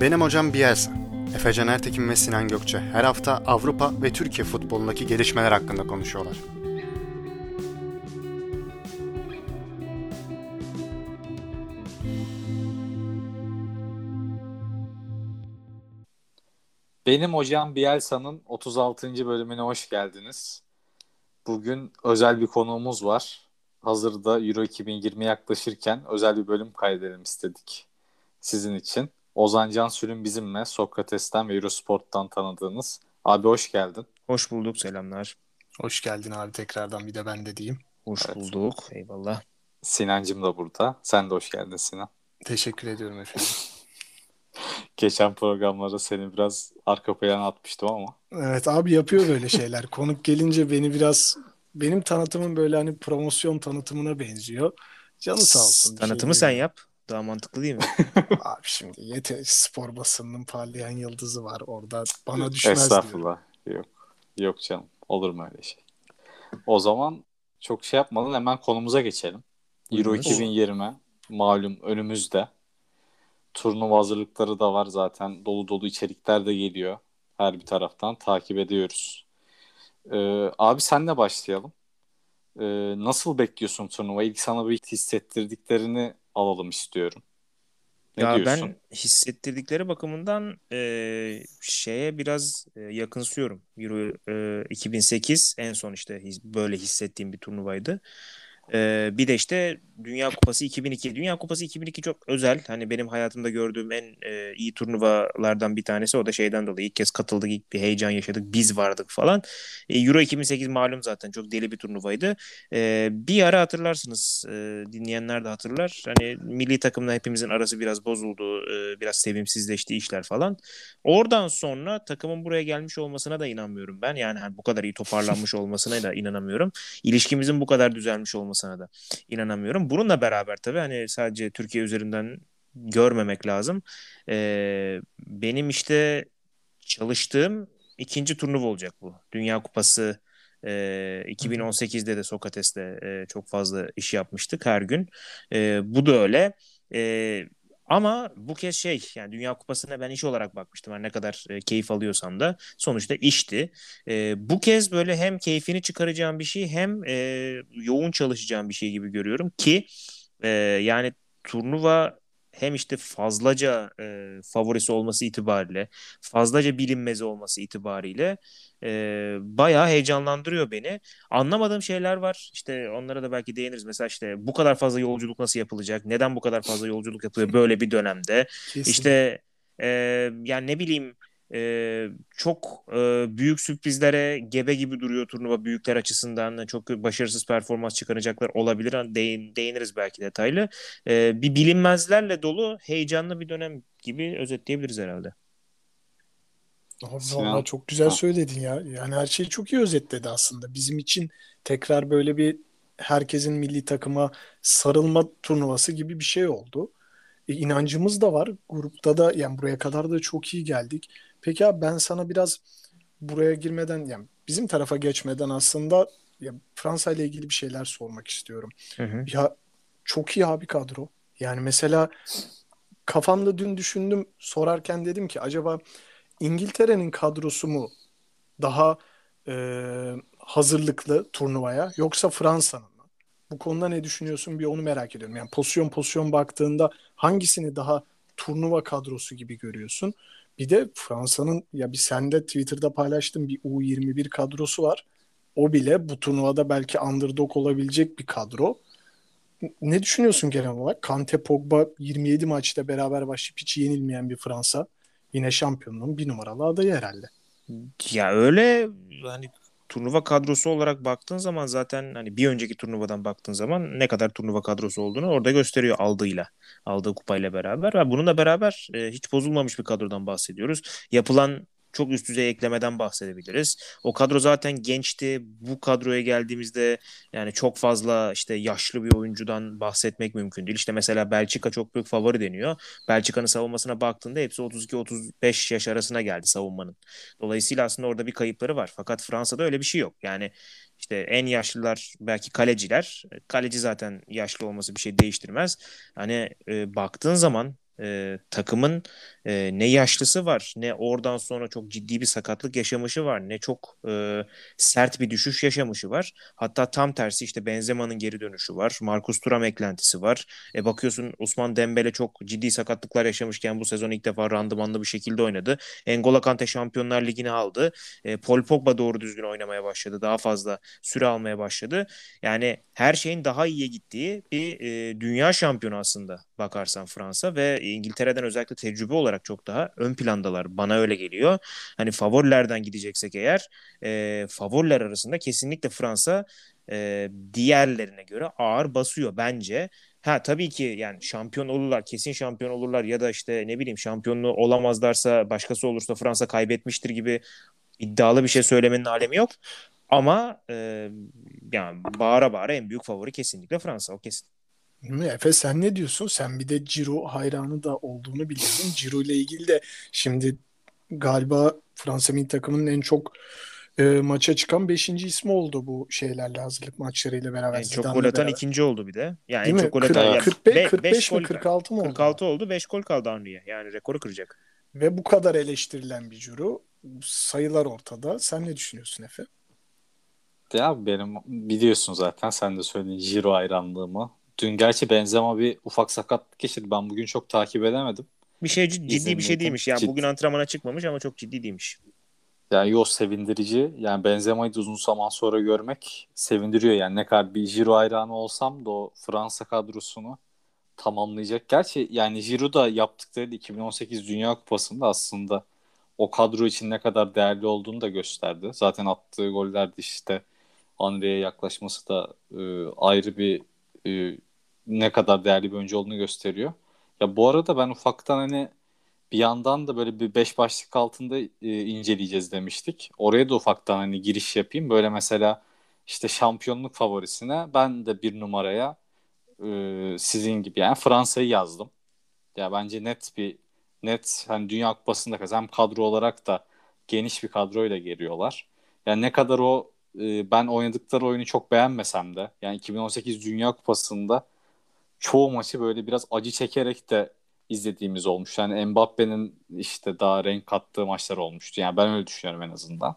Benim hocam Bielsa. Efecan Ertekin ve Sinan Gökçe her hafta Avrupa ve Türkiye futbolundaki gelişmeler hakkında konuşuyorlar. Benim hocam Bielsa'nın 36. bölümüne hoş geldiniz. Bugün özel bir konuğumuz var. Hazırda Euro 2020 yaklaşırken özel bir bölüm kaydedelim istedik sizin için. Ozan Can Sülün bizimle Sokrates'ten ve Eurosport'tan tanıdığınız. Abi hoş geldin. Hoş bulduk selamlar. Hoş geldin abi tekrardan bir de ben de diyeyim. Hoş evet. bulduk. Eyvallah. Sinancım da burada. Sen de hoş geldin Sinan. Teşekkür ediyorum efendim. Geçen programlarda seni biraz arka plana atmıştım ama. Evet abi yapıyor böyle şeyler. Konuk gelince beni biraz benim tanıtımım böyle hani promosyon tanıtımına benziyor. Canı sağ olsun. Tanıtımı şey sen yap. Daha mantıklı değil mi? Abi şimdi yeter spor basınının parlayan yıldızı var orada. Bana düşmez Estağfurullah. Diyor. Yok. Yok canım. Olur mu öyle şey? O zaman çok şey yapmadan hemen konumuza geçelim. Euro 2020 malum önümüzde. Turnuva hazırlıkları da var zaten. Dolu dolu içerikler de geliyor. Her bir taraftan takip ediyoruz. Ee, abi senle başlayalım. Ee, nasıl bekliyorsun turnuva? İlk sana bir hissettirdiklerini alalım istiyorum. Ne ya diyorsun? ben hissettirdikleri bakımından e, şeye biraz e, yakınsıyorum. Euro e, 2008 en son işte his, böyle hissettiğim bir turnuvaydı. Ee, bir de işte Dünya Kupası 2002. Dünya Kupası 2002 çok özel. Hani benim hayatımda gördüğüm en e, iyi turnuvalardan bir tanesi. O da şeyden dolayı ilk kez katıldık, ilk bir heyecan yaşadık. Biz vardık falan. E, Euro 2008 malum zaten çok deli bir turnuvaydı. E, bir ara hatırlarsınız. E, dinleyenler de hatırlar. Hani milli takımla hepimizin arası biraz bozuldu. E, biraz sevimsizleşti işler falan. Oradan sonra takımın buraya gelmiş olmasına da inanmıyorum ben. Yani hani bu kadar iyi toparlanmış olmasına da inanamıyorum. İlişkimizin bu kadar düzelmiş olmasına da inanamıyorum. Bununla beraber tabii hani sadece Türkiye üzerinden görmemek lazım. Ee, benim işte çalıştığım ikinci turnuva olacak bu. Dünya Kupası e, 2018'de de Sokrates'te e, çok fazla iş yapmıştık her gün. E, bu da öyle. E, ama bu kez şey yani Dünya Kupası'na ben iş olarak bakmıştım. Yani ne kadar e, keyif alıyorsam da sonuçta işti. E, bu kez böyle hem keyfini çıkaracağım bir şey hem e, yoğun çalışacağım bir şey gibi görüyorum ki e, yani turnuva hem işte fazlaca e, favorisi olması itibariyle, fazlaca bilinmezi olması itibariyle e, bayağı heyecanlandırıyor beni. Anlamadığım şeyler var. İşte onlara da belki değiniriz. Mesela işte bu kadar fazla yolculuk nasıl yapılacak? Neden bu kadar fazla yolculuk yapılıyor böyle bir dönemde? Kesinlikle. İşte e, yani ne bileyim e, çok e, büyük sürprizlere gebe gibi duruyor turnuva büyükler açısından. Çok başarısız performans çıkaracaklar olabilir. Değin, değiniriz belki detaylı. E, bir bilinmezlerle dolu heyecanlı bir dönem gibi özetleyebiliriz herhalde. Valla çok güzel söyledin ya. Yani her şeyi çok iyi özetledi aslında. Bizim için tekrar böyle bir herkesin milli takıma sarılma turnuvası gibi bir şey oldu. E, inancımız da var. Grupta da yani buraya kadar da çok iyi geldik. Peki abi ben sana biraz buraya girmeden yani bizim tarafa geçmeden aslında ya Fransa ile ilgili bir şeyler sormak istiyorum. Hı hı. Ya çok iyi abi kadro. Yani mesela kafamda dün düşündüm sorarken dedim ki acaba İngiltere'nin kadrosu mu daha e, hazırlıklı turnuvaya yoksa Fransa'nın mı? Bu konuda ne düşünüyorsun bir onu merak ediyorum. Yani pozisyon pozisyon baktığında hangisini daha turnuva kadrosu gibi görüyorsun? Bir de Fransa'nın ya bir sende Twitter'da paylaştığın bir U21 kadrosu var. O bile bu turnuvada belki underdog olabilecek bir kadro. Ne düşünüyorsun genel olarak? Kante Pogba 27 maçta beraber başlayıp hiç yenilmeyen bir Fransa. Yine şampiyonluğun bir numaralı adayı herhalde. Ya öyle hani turnuva kadrosu olarak baktığın zaman zaten hani bir önceki turnuvadan baktığın zaman ne kadar turnuva kadrosu olduğunu orada gösteriyor aldığıyla. Aldığı kupayla beraber. Ve bununla beraber e, hiç bozulmamış bir kadrodan bahsediyoruz. Yapılan çok üst düzey eklemeden bahsedebiliriz. O kadro zaten gençti. Bu kadroya geldiğimizde yani çok fazla işte yaşlı bir oyuncudan bahsetmek mümkün değil. İşte mesela Belçika çok büyük favori deniyor. Belçika'nın savunmasına baktığında hepsi 32-35 yaş arasına geldi savunmanın. Dolayısıyla aslında orada bir kayıpları var. Fakat Fransa'da öyle bir şey yok. Yani işte en yaşlılar belki kaleciler. Kaleci zaten yaşlı olması bir şey değiştirmez. Hani e, baktığın zaman e, takımın e, ne yaşlısı var ne oradan sonra çok ciddi bir sakatlık yaşamışı var ne çok e, sert bir düşüş yaşamışı var. Hatta tam tersi işte Benzema'nın geri dönüşü var. Marcus Thuram eklentisi var. E, bakıyorsun Osman Dembele çok ciddi sakatlıklar yaşamışken bu sezon ilk defa randımanlı bir şekilde oynadı. Engolo Kante Şampiyonlar Ligi'ni aldı. E, Paul Pogba doğru düzgün oynamaya başladı. Daha fazla süre almaya başladı. Yani her şeyin daha iyiye gittiği bir e, dünya şampiyonu aslında bakarsan Fransa ve İngiltere'den özellikle tecrübe olarak çok daha ön plandalar. Bana öyle geliyor. Hani favorilerden gideceksek eğer e, favoriler arasında kesinlikle Fransa e, diğerlerine göre ağır basıyor bence. Ha tabii ki yani şampiyon olurlar, kesin şampiyon olurlar ya da işte ne bileyim şampiyonluğu olamazlarsa başkası olursa Fransa kaybetmiştir gibi iddialı bir şey söylemenin alemi yok. Ama e, yani bağıra bağıra en büyük favori kesinlikle Fransa o kesin. Efe sen ne diyorsun? Sen bir de Ciro hayranı da olduğunu biliyordun. Ciro ile ilgili de şimdi galiba Fransa milli takımının en çok e, maça çıkan 5. ismi oldu bu şeylerle hazırlık maçlarıyla beraber. En çok gol atan beraber. ikinci oldu bir de. Yani Değil en mi? çok gol atan 40, 45, 45 mi 46 mı oldu? 46 oldu. 5 gol kaldı Henry'e. Yani rekoru kıracak. Ve bu kadar eleştirilen bir Ciro sayılar ortada. Sen ne düşünüyorsun Efe? Ya benim biliyorsun zaten sen de söyledin Ciro hayranlığımı. Dün gerçi Benzema bir ufak sakatlık geçirdi. Ben bugün çok takip edemedim. Bir şey ciddi İzledim bir şey değilmiş. Yani ciddi. bugün antrenmana çıkmamış ama çok ciddi değilmiş. Yani yok sevindirici. Yani Benzema'yı da uzun zaman sonra görmek sevindiriyor. Yani ne kadar bir Giro hayranı olsam da o Fransa kadrosunu tamamlayacak. Gerçi yani Giro da yaptıkları 2018 Dünya Kupası'nda aslında o kadro için ne kadar değerli olduğunu da gösterdi. Zaten attığı gollerde işte Andre'ye yaklaşması da e, ayrı bir e, ne kadar değerli bir oyuncu olduğunu gösteriyor. Ya bu arada ben ufaktan hani bir yandan da böyle bir beş başlık altında e, inceleyeceğiz demiştik. Oraya da ufaktan hani giriş yapayım. Böyle mesela işte şampiyonluk favorisine ben de bir numaraya e, sizin gibi yani Fransa'yı yazdım. Ya bence net bir net hani Dünya Kupası'nda hem kadro olarak da geniş bir kadroyla geliyorlar. Yani ne kadar o e, ben oynadıkları oyunu çok beğenmesem de yani 2018 Dünya Kupası'nda çoğu maçı böyle biraz acı çekerek de izlediğimiz olmuş. Yani Mbappe'nin işte daha renk kattığı maçlar olmuştu. Yani ben öyle düşünüyorum en azından.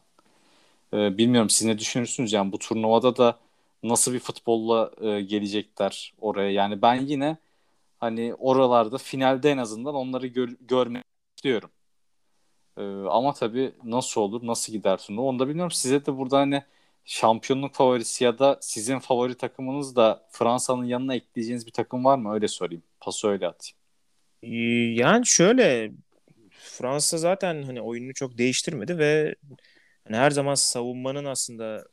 Ee, bilmiyorum siz ne düşünürsünüz? Yani bu turnuvada da nasıl bir futbolla e, gelecekler oraya? Yani ben yine hani oralarda finalde en azından onları gör, görmek istiyorum. Ee, ama tabii nasıl olur, nasıl gider turnuva onu da bilmiyorum. Size de burada hani şampiyonluk favorisi ya da sizin favori takımınız da Fransa'nın yanına ekleyeceğiniz bir takım var mı? Öyle sorayım. Pası öyle atayım. Ee, yani şöyle Fransa zaten hani oyununu çok değiştirmedi ve hani her zaman savunmanın aslında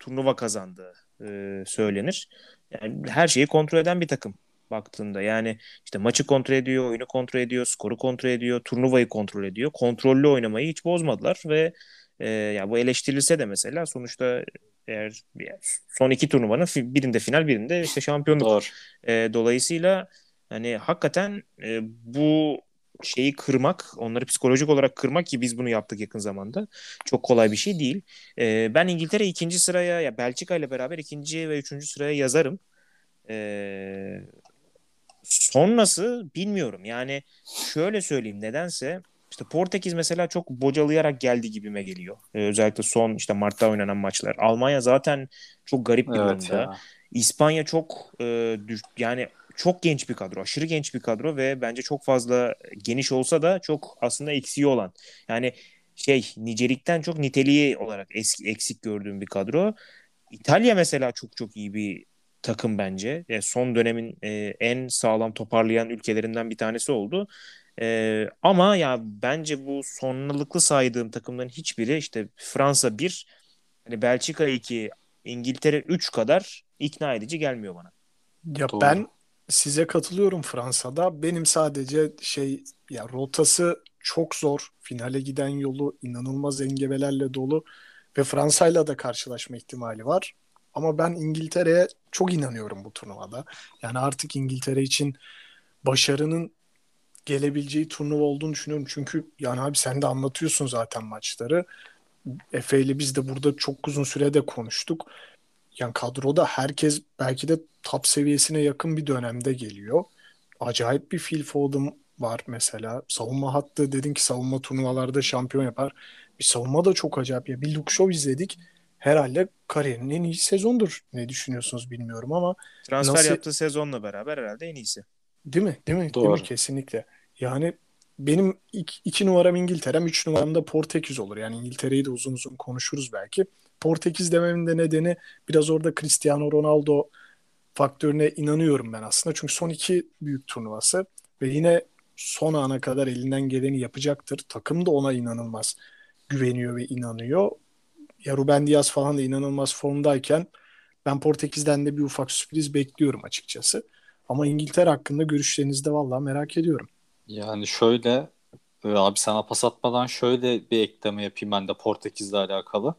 turnuva kazandığı e, söylenir. Yani her şeyi kontrol eden bir takım baktığında. Yani işte maçı kontrol ediyor, oyunu kontrol ediyor, skoru kontrol ediyor, turnuvayı kontrol ediyor. Kontrollü oynamayı hiç bozmadılar ve e, ya bu eleştirilse de mesela sonuçta eğer son iki turnuvanın birinde final birinde işte şampiyonluk. Doğru. E, dolayısıyla hani hakikaten e, bu şeyi kırmak, onları psikolojik olarak kırmak ki biz bunu yaptık yakın zamanda. Çok kolay bir şey değil. E, ben İngiltere ikinci sıraya ya Belçika ile beraber ikinci ve üçüncü sıraya yazarım. E, sonrası bilmiyorum. Yani şöyle söyleyeyim nedense işte Portekiz mesela çok bocalayarak geldi gibime geliyor. Ee, özellikle son işte Mart'ta oynanan maçlar. Almanya zaten çok garip bir evet durumda. Ya. İspanya çok e, düş, yani çok genç bir kadro. Aşırı genç bir kadro ve bence çok fazla geniş olsa da çok aslında eksiği olan. Yani şey nicelikten çok niteliği olarak eski, eksik gördüğüm bir kadro. İtalya mesela çok çok iyi bir takım bence. Yani son dönemin e, en sağlam toparlayan ülkelerinden bir tanesi oldu. E, ama ya bence bu sonralıklı saydığım takımların hiçbiri işte Fransa 1, hani Belçika 2, İngiltere 3 kadar ikna edici gelmiyor bana. Ya Doğru. ben size katılıyorum Fransa'da. Benim sadece şey ya rotası çok zor. Finale giden yolu inanılmaz engebelerle dolu ve Fransa'yla da karşılaşma ihtimali var. Ama ben İngiltere'ye çok inanıyorum bu turnuvada. Yani artık İngiltere için başarının gelebileceği turnuva olduğunu düşünüyorum. Çünkü yani abi sen de anlatıyorsun zaten maçları. Efe ile biz de burada çok uzun sürede konuştuk. Yani kadroda herkes belki de top seviyesine yakın bir dönemde geliyor. acayip bir Phil Foden var mesela. Savunma hattı dedin ki savunma turnuvalarda şampiyon yapar. Bir savunma da çok acayip. Ya bir Luke Shaw izledik. Herhalde kariyerinin en iyi sezondur. Ne düşünüyorsunuz bilmiyorum ama Transfer Nasıl- yaptığı sezonla beraber herhalde en iyisi. Değil mi? Değil mi? Değil Doğru. mi? Kesinlikle. Yani benim iki, iki numaram İngiltere'm, üç numaram da Portekiz olur. Yani İngiltere'yi de uzun uzun konuşuruz belki. Portekiz dememin de nedeni biraz orada Cristiano Ronaldo faktörüne inanıyorum ben aslında. Çünkü son iki büyük turnuvası ve yine son ana kadar elinden geleni yapacaktır. Takım da ona inanılmaz güveniyor ve inanıyor. Ya Ruben Diaz falan da inanılmaz formdayken ben Portekiz'den de bir ufak sürpriz bekliyorum açıkçası. Ama İngiltere hakkında görüşlerinizi de vallahi merak ediyorum. Yani şöyle e, abi sana pas atmadan şöyle bir ekleme yapayım ben de Portekiz'le alakalı.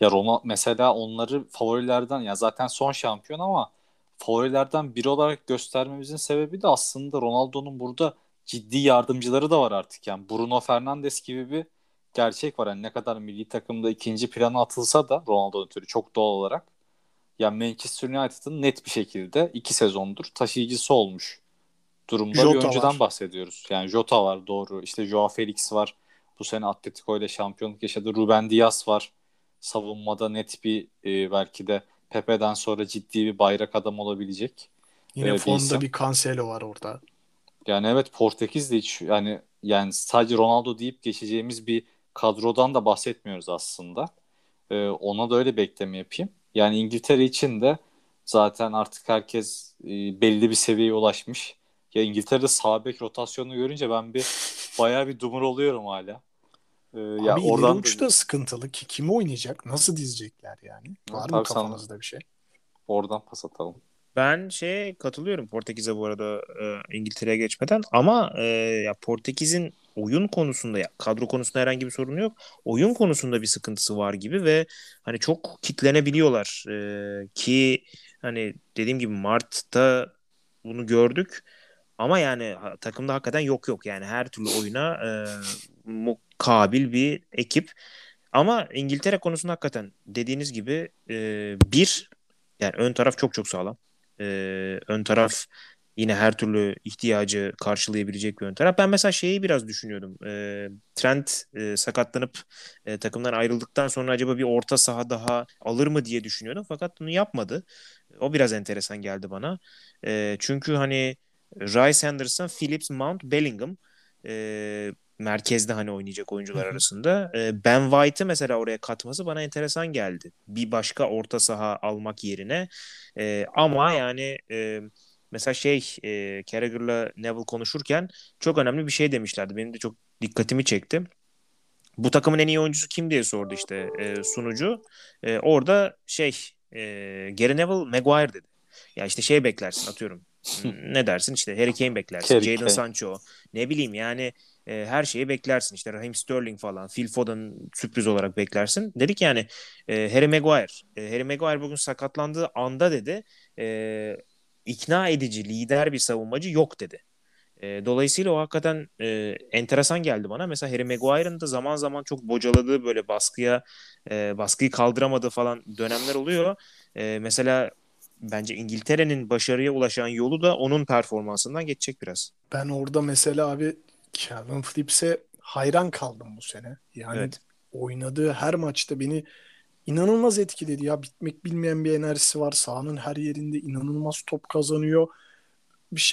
Ya Ronaldo mesela onları favorilerden ya zaten son şampiyon ama favorilerden biri olarak göstermemizin sebebi de aslında Ronaldo'nun burada ciddi yardımcıları da var artık. Yani Bruno Fernandes gibi bir gerçek var. Yani ne kadar milli takımda ikinci plana atılsa da Ronaldo'nun türü çok doğal olarak yani Manchester United'ın net bir şekilde iki sezondur taşıyıcısı olmuş durumda bir Jota oyuncudan var. bahsediyoruz. Yani Jota var doğru. İşte Joao Felix var. Bu sene Atletico ile şampiyonluk yaşadı. Ruben Dias var. Savunmada net bir e, belki de Pepe'den sonra ciddi bir bayrak adam olabilecek. Yine Evet, formda iyisin. bir Cancelo var orada. Yani evet Portekiz de hiç yani yani sadece Ronaldo deyip geçeceğimiz bir kadrodan da bahsetmiyoruz aslında. Ee, ona da öyle bekleme yapayım. Yani İngiltere için de zaten artık herkes e, belli bir seviyeye ulaşmış. Ya İngiltere'de sağ bek rotasyonunu görünce ben bir bayağı bir dumur oluyorum hala. Ee, ya Abi oradan uç da sıkıntılı ki kim oynayacak? Nasıl dizecekler yani? Var mı Tabii sana- kafanızda bir şey? oradan pas atalım. Ben şeye katılıyorum Portekiz'e bu arada e, İngiltere'ye geçmeden ama e, ya Portekiz'in oyun konusunda ya kadro konusunda herhangi bir sorunu yok. Oyun konusunda bir sıkıntısı var gibi ve hani çok kitlenebiliyorlar E, ki hani dediğim gibi Mart'ta bunu gördük ama yani takımda hakikaten yok yok yani her türlü oyuna e, mukabil bir ekip. Ama İngiltere konusunda hakikaten dediğiniz gibi e, bir yani ön taraf çok çok sağlam. Ee, ön taraf yine her türlü ihtiyacı karşılayabilecek bir ön taraf. Ben mesela şeyi biraz düşünüyordum. Ee, Trent e, sakatlanıp e, takımdan ayrıldıktan sonra acaba bir orta saha daha alır mı diye düşünüyordum. Fakat bunu yapmadı. O biraz enteresan geldi bana. E, çünkü hani Rice Henderson, Phillips, Mount, Bellingham e, merkezde hani oynayacak oyuncular arasında. E, ben White'ı mesela oraya katması bana enteresan geldi. Bir başka orta saha almak yerine. E, ama yani e, mesela şey e, Carragher'la Neville konuşurken çok önemli bir şey demişlerdi. Benim de çok dikkatimi çekti. Bu takımın en iyi oyuncusu kim diye sordu işte e, sunucu. E, orada şey e, Gary Neville Maguire dedi. Ya işte şey beklersin atıyorum. ne dersin işte Harry Kane beklersin. Harry Jadon Kane. Sancho. Ne bileyim yani e, her şeyi beklersin. İşte Raheem Sterling falan. Phil Foden sürpriz olarak beklersin. Dedik yani e, Harry Maguire. E, Harry Maguire bugün sakatlandığı anda dedi e, ikna edici, lider bir savunmacı yok dedi. E, dolayısıyla o hakikaten e, enteresan geldi bana. Mesela Harry Maguire'ın da zaman zaman çok bocaladığı böyle baskıya e, baskıyı kaldıramadığı falan dönemler oluyor. E, mesela bence İngiltere'nin başarıya ulaşan yolu da onun performansından geçecek biraz. Ben orada mesela abi Calvin Phillips'e hayran kaldım bu sene. Yani Evet. oynadığı her maçta beni inanılmaz etkiledi ya. Bitmek bilmeyen bir enerjisi var. Sahanın her yerinde inanılmaz top kazanıyor.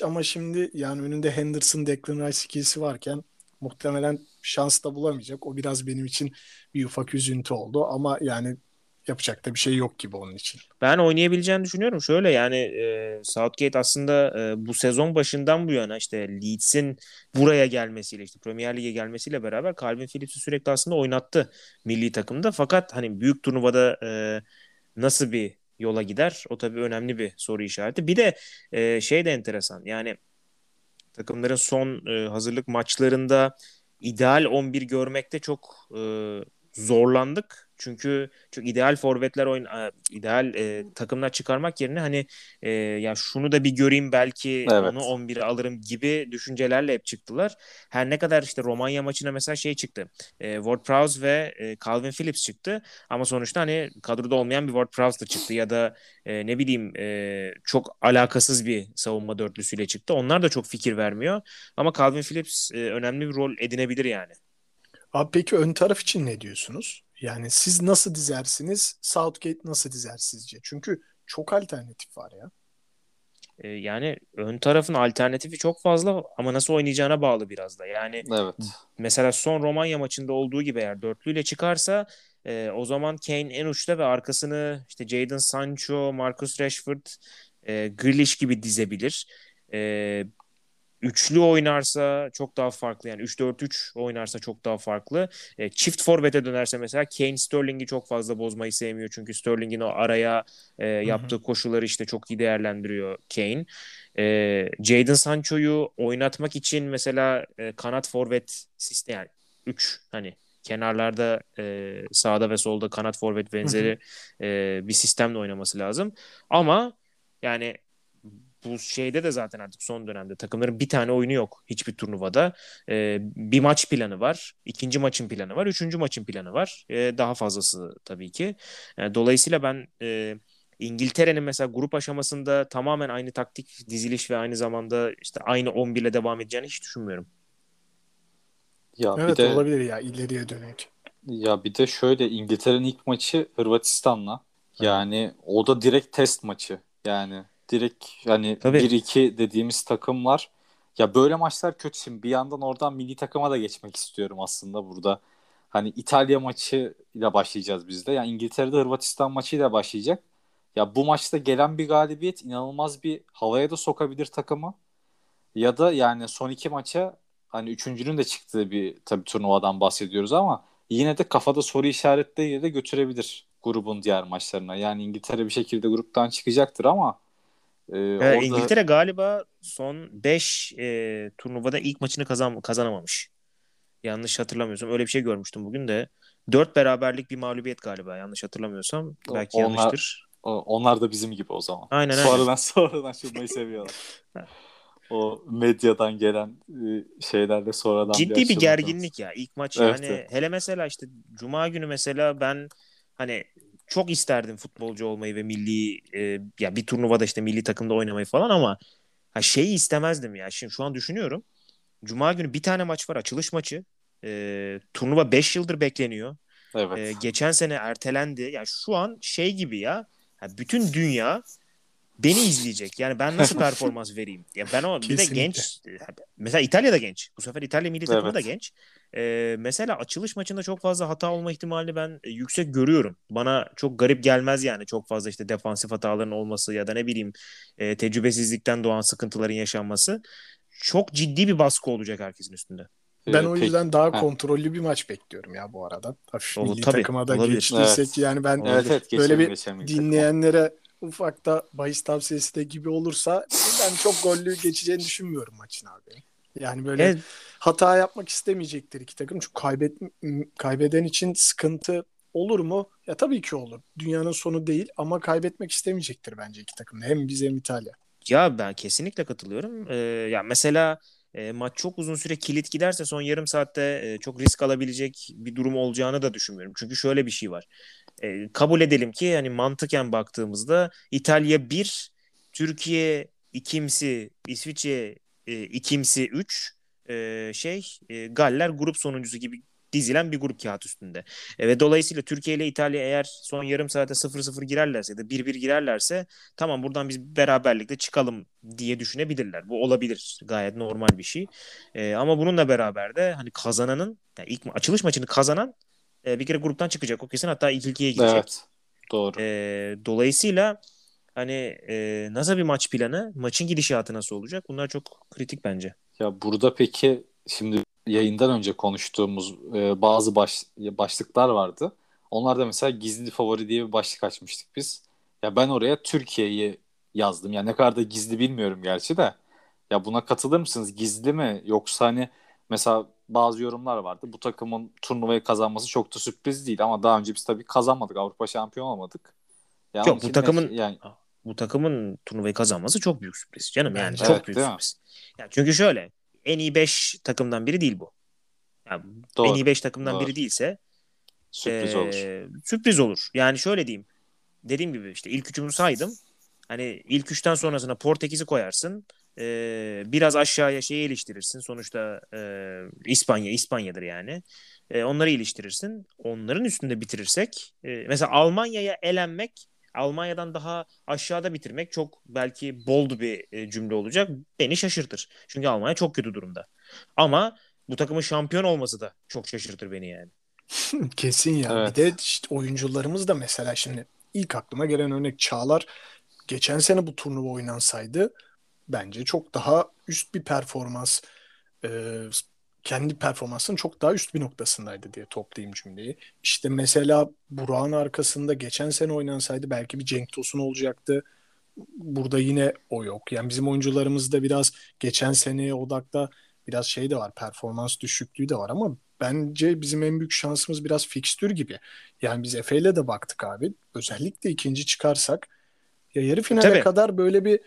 Ama şimdi yani önünde Henderson, Declan Rice ikilisi varken muhtemelen şans da bulamayacak. O biraz benim için bir ufak üzüntü oldu ama yani yapacak da bir şey yok gibi onun için. Ben oynayabileceğini düşünüyorum. Şöyle yani e, Southgate aslında e, bu sezon başından bu yana işte Leeds'in buraya gelmesiyle işte Premier Lig'e gelmesiyle beraber Calvin Phillips'i sürekli aslında oynattı milli takımda. Fakat hani büyük turnuvada e, nasıl bir yola gider? O tabii önemli bir soru işareti. Bir de e, şey de enteresan. Yani takımların son e, hazırlık maçlarında ideal 11 görmekte çok e, zorlandık. Çünkü çok ideal forvetler oyun e, ideal e, takımlar çıkarmak yerine hani e, ya şunu da bir göreyim belki Evet. onu 11'e alırım gibi düşüncelerle hep çıktılar. Her ne kadar işte Romanya maçına mesela şey çıktı. E, Ward-Prowse ve e, Calvin Phillips çıktı. Ama sonuçta hani kadroda olmayan bir Ward-Prowse da çıktı ya da e, ne bileyim e, çok alakasız bir savunma dörtlüsüyle çıktı. Onlar da çok fikir vermiyor. Ama Calvin Phillips e, önemli bir rol edinebilir yani. Abi peki ön taraf için ne diyorsunuz? Yani siz nasıl dizersiniz? Southgate nasıl dizer sizce? Çünkü çok alternatif var ya. E, yani ön tarafın alternatifi çok fazla ama nasıl oynayacağına bağlı biraz da. Yani Evet. mesela son Romanya maçında olduğu gibi eğer dörtlüyle çıkarsa e, o zaman Kane en uçta ve arkasını işte Jadon Sancho, Marcus Rashford, e, Grealish gibi dizebilir. E, üçlü oynarsa çok daha farklı yani 3-4-3 oynarsa çok daha farklı. E, çift forvete dönerse mesela Kane Sterling'i çok fazla bozmayı sevmiyor çünkü Sterling'in o araya e, yaptığı koşulları işte çok iyi değerlendiriyor Kane. E, Jadon Sancho'yu oynatmak için mesela e, kanat forvet sistem yani 3 hani kenarlarda e, sağda ve solda kanat forvet benzeri e, bir sistemle oynaması lazım. Ama yani bu şeyde de zaten artık son dönemde takımların bir tane oyunu yok hiçbir turnuvada. E, bir maç planı var, ikinci maçın planı var, üçüncü maçın planı var. E, daha fazlası tabii ki. Yani dolayısıyla ben e, İngiltere'nin mesela grup aşamasında tamamen aynı taktik diziliş ve aynı zamanda işte aynı 11 ile devam edeceğini hiç düşünmüyorum. Ya Evet bir de olabilir ya ileriye dönük. ya bir de şöyle İngiltere'nin ilk maçı Hırvatistan'la. Yani o da direkt test maçı. Yani direkt hani Tabii. 1-2 dediğimiz takımlar. Ya böyle maçlar kötü. Şimdi bir yandan oradan milli takıma da geçmek istiyorum aslında burada. Hani İtalya maçıyla başlayacağız biz de. Yani İngiltere'de Hırvatistan maçıyla başlayacak. Ya bu maçta gelen bir galibiyet inanılmaz bir havaya da sokabilir takımı. Ya da yani son iki maça hani üçüncünün de çıktığı bir tabii turnuvadan bahsediyoruz ama yine de kafada soru işaretleriyle de götürebilir grubun diğer maçlarına. Yani İngiltere bir şekilde gruptan çıkacaktır ama e, Evet, orada İngiltere galiba son 5 e, turnuvada ilk maçını kazan kazanamamış. Yanlış hatırlamıyorsam öyle bir şey görmüştüm bugün de. 4 beraberlik bir mağlubiyet galiba yanlış hatırlamıyorsam. Belki Onlar- yanlıştır. onlar da bizim gibi o zaman. Aynen, aynen. sonradan sonradan şutmayı seviyorlar. o medyadan gelen e, şeylerle sonradan Ciddi bir açılma gerginlik ya ilk maç Evet, yani evet. hele mesela işte cuma günü mesela ben hani çok isterdim futbolcu olmayı ve milli e, ya bir turnuvada işte milli takımda oynamayı falan ama ha şeyi istemezdim ya. Şimdi şu an düşünüyorum. Cuma günü bir tane maç var açılış maçı. E, turnuva 5 yıldır bekleniyor. Evet. E, geçen sene ertelendi. Yani şu an şey gibi ya. ha, bütün dünya beni izleyecek. Yani ben nasıl performans vereyim? Ya ben o bir de genç. Mesela İtalya da genç. Bu sefer İtalya milli takımı Evet. da genç. E, mesela açılış maçında çok fazla hata olma ihtimalini ben e, yüksek görüyorum. Bana çok garip gelmez yani çok fazla işte defansif hataların olması ya da ne bileyim e, tecrübesizlikten doğan sıkıntıların yaşanması. Çok ciddi bir baskı olacak herkesin üstünde. Ben Ee, o peki- yüzden daha Heh. kontrollü bir maç bekliyorum ya bu arada. Hafif Olur, milli tabii, takıma da olabilir. geçtiysek Evet. yani ben Evet evet geçelim, böyle bir dinleyenlere ufak da bahis tavsiyesi de gibi olursa ben çok gollü geçeceğini düşünmüyorum maçın abi. Yani böyle Evet, hata yapmak istemeyecektir iki takım. Çünkü kaybet, kaybeden için sıkıntı olur mu? Ya tabii ki olur. Dünyanın sonu değil ama kaybetmek istemeyecektir bence iki takım. Hem biz hem İtalya. Ya ben kesinlikle katılıyorum. Ee, ya mesela e, maç çok uzun süre kilit giderse son yarım saatte e, çok risk alabilecek bir durum olacağını da düşünmüyorum. Çünkü şöyle bir şey var. E, kabul edelim ki hani mantıken baktığımızda İtalya 1, Türkiye ikimsi, İsviçre e, ikimsi 3, e, şey e, Galler grup sonuncusu gibi dizilen bir grup kağıt üstünde. E, ve dolayısıyla Türkiye ile İtalya eğer son yarım saate 0-0 girerlerse ya da 1-1 girerlerse tamam buradan biz beraberlikle çıkalım diye düşünebilirler. Bu olabilir. Gayet normal bir şey. E, ama bununla beraber de hani kazananın yani ilk açılış maçını kazanan e, bir kere gruptan çıkacak. O kesin hatta ilk ikiye girecek. Evet. Doğru. E, dolayısıyla hani e, nasıl bir maç planı, maçın gidişatı nasıl olacak? Bunlar çok kritik bence. Ya burada peki şimdi yayından önce konuştuğumuz e, bazı baş, başlıklar vardı. Onlarda mesela gizli favori diye bir başlık açmıştık biz. Ya ben oraya Türkiye'yi yazdım. Ya ne kadar da gizli bilmiyorum gerçi de. Ya buna katılır mısınız? Gizli mi? Yoksa hani mesela bazı yorumlar vardı. Bu takımın turnuvayı kazanması çok da sürpriz değil ama daha önce biz tabii kazanmadık. Avrupa şampiyon olmadık. Yani Yok bu takımın yani bu takımın turnuvayı kazanması çok büyük sürpriz canım yani evet, çok büyük sürpriz. Yani çünkü şöyle en iyi 5 takımdan biri değil bu. Yani Doğru. en iyi 5 takımdan Doğru. biri değilse sürpriz e, olur. Sürpriz olur. Yani şöyle diyeyim. Dediğim gibi işte ilk üçümü saydım. Hani ilk üçten sonrasına Portekiz'i koyarsın. E, biraz aşağıya şeyi iliştirirsin. Sonuçta e, İspanya, İspanya'dır yani. E, onları iliştirirsin. Onların üstünde bitirirsek. E, mesela Almanya'ya elenmek Almanya'dan daha aşağıda bitirmek çok belki bold bir e, cümle olacak. Beni şaşırtır. Çünkü Almanya çok kötü durumda. Ama bu takımın şampiyon olması da çok şaşırtır beni yani. Kesin ya. Evet. Bir de işte oyuncularımız da mesela şimdi ilk aklıma gelen örnek Çağlar geçen sene bu turnuva oynansaydı bence çok daha üst bir performans e, kendi performansının çok daha üst bir noktasındaydı diye toplayayım cümleyi. İşte mesela Burak'ın arkasında geçen sene oynansaydı belki bir Cenk Tosun olacaktı. Burada yine o yok. Yani bizim oyuncularımızda biraz geçen seneye odakta biraz şey de var. Performans düşüklüğü de var ama bence bizim en büyük şansımız biraz fikstür gibi. Yani biz Efe ile de baktık abi. Özellikle ikinci çıkarsak ya yarı finale Tabii. kadar böyle bir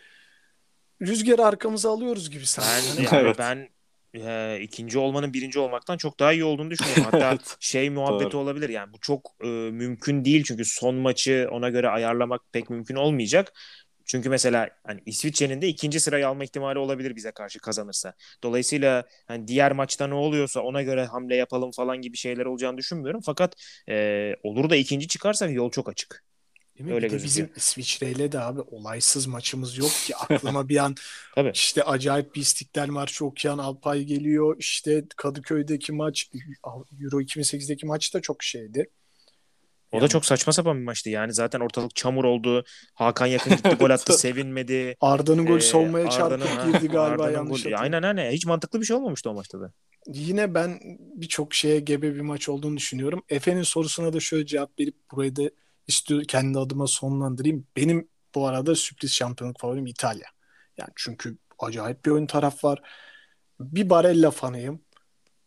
rüzgarı arkamıza alıyoruz gibi sanki. Ben, yani evet. ben e, ikinci olmanın birinci olmaktan çok daha iyi olduğunu düşünüyorum. Hatta evet. şey muhabbeti Doğru. olabilir yani bu çok e, mümkün değil çünkü son maçı ona göre ayarlamak pek mümkün olmayacak. Çünkü mesela hani İsviçre'nin de ikinci sırayı alma ihtimali olabilir bize karşı kazanırsa. Dolayısıyla hani diğer maçta ne oluyorsa ona göre hamle yapalım falan gibi şeyler olacağını düşünmüyorum. Fakat e, olur da ikinci çıkarsak yol çok açık. Değil mi? Öyle bir de bizim İsviçre'yle de abi olaysız maçımız yok ki aklıma bir an Tabii. işte acayip bir İstiklal Marşı okuyan Alpay geliyor. İşte Kadıköy'deki maç Euro 2008'deki maç da çok şeydi. O yani, da çok saçma sapan bir maçtı. Yani zaten ortalık çamur oldu. Hakan Yakın gitti gol attı sevinmedi. Arda'nın golü ee, savunmaya çarpıp girdi galiba Arda'nın yanlış golü. Aynen aynen. Hiç mantıklı bir şey olmamıştı o maçta da. Yine ben birçok şeye gebe bir maç olduğunu düşünüyorum. Efe'nin sorusuna da şöyle cevap verip burayı da istiyor kendi adıma sonlandırayım. Benim bu arada sürpriz şampiyonluk favorim İtalya. Yani çünkü acayip bir ön taraf var. Bir Barella fanıyım.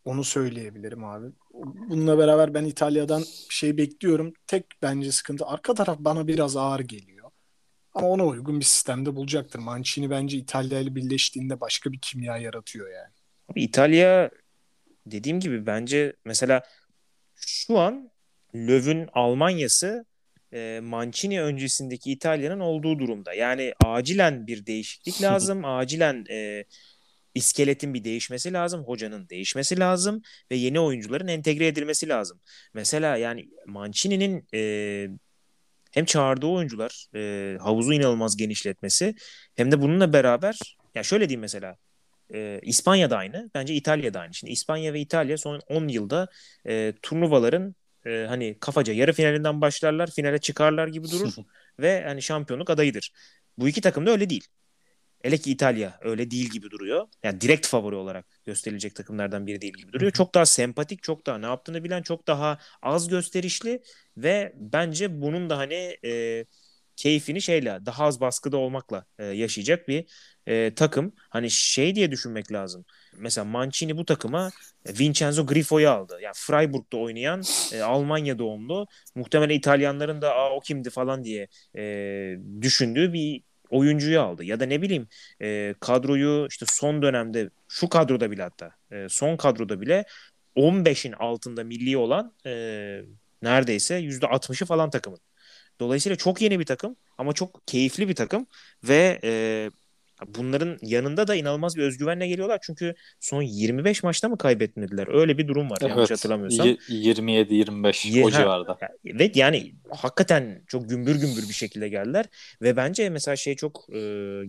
Onu söyleyebilirim abi. Bununla beraber ben İtalya'dan şey bekliyorum. Tek bence sıkıntı arka taraf bana biraz ağır geliyor. Ama ona uygun bir sistemde bulacaktır. Mancini bence İtalya ile birleştiğinde başka bir kimya yaratıyor yani. Abi İtalya dediğim gibi bence mesela şu an Löw'ün Almanya'sı e, Mancini öncesindeki İtalya'nın olduğu durumda. Yani acilen bir değişiklik lazım. acilen e, iskeletin bir değişmesi lazım. Hocanın değişmesi lazım. Ve yeni oyuncuların entegre edilmesi lazım. Mesela yani Mancini'nin e, hem çağırdığı oyuncular e, havuzu inanılmaz genişletmesi hem de bununla beraber ya şöyle diyeyim mesela e, İspanya'da aynı. Bence İtalya'da aynı. Şimdi İspanya ve İtalya son 10 yılda e, turnuvaların e, hani kafaca yarı finalinden başlarlar, finale çıkarlar gibi durur ve hani şampiyonluk adayıdır. Bu iki takım da öyle değil. Hele ki İtalya öyle değil gibi duruyor. Yani direkt favori olarak gösterilecek takımlardan biri değil gibi duruyor. Çok daha sempatik, çok daha ne yaptığını bilen, çok daha az gösterişli ve bence bunun da hani e, keyfini şeyle daha az baskıda olmakla e, yaşayacak bir e, takım. Hani şey diye düşünmek lazım. Mesela Mancini bu takıma e, Vincenzo Griffo'yu aldı. Yani Freiburg'da oynayan e, Almanya doğumlu. Muhtemelen İtalyanların da Aa, o kimdi falan diye e, düşündüğü bir oyuncuyu aldı. Ya da ne bileyim e, kadroyu işte son dönemde şu kadroda bile hatta e, son kadroda bile 15'in altında milli olan e, neredeyse %60'ı falan takımın. Dolayısıyla çok yeni bir takım ama çok keyifli bir takım ve e, bunların yanında da inanılmaz bir özgüvenle geliyorlar. Çünkü son 25 maçta mı kaybetmediler? Öyle bir durum var evet. yanlış hatırlamıyorsam. 27-25 o civarda. Evet yani hakikaten çok gümbür gümbür bir şekilde geldiler. Ve bence mesela şey çok e,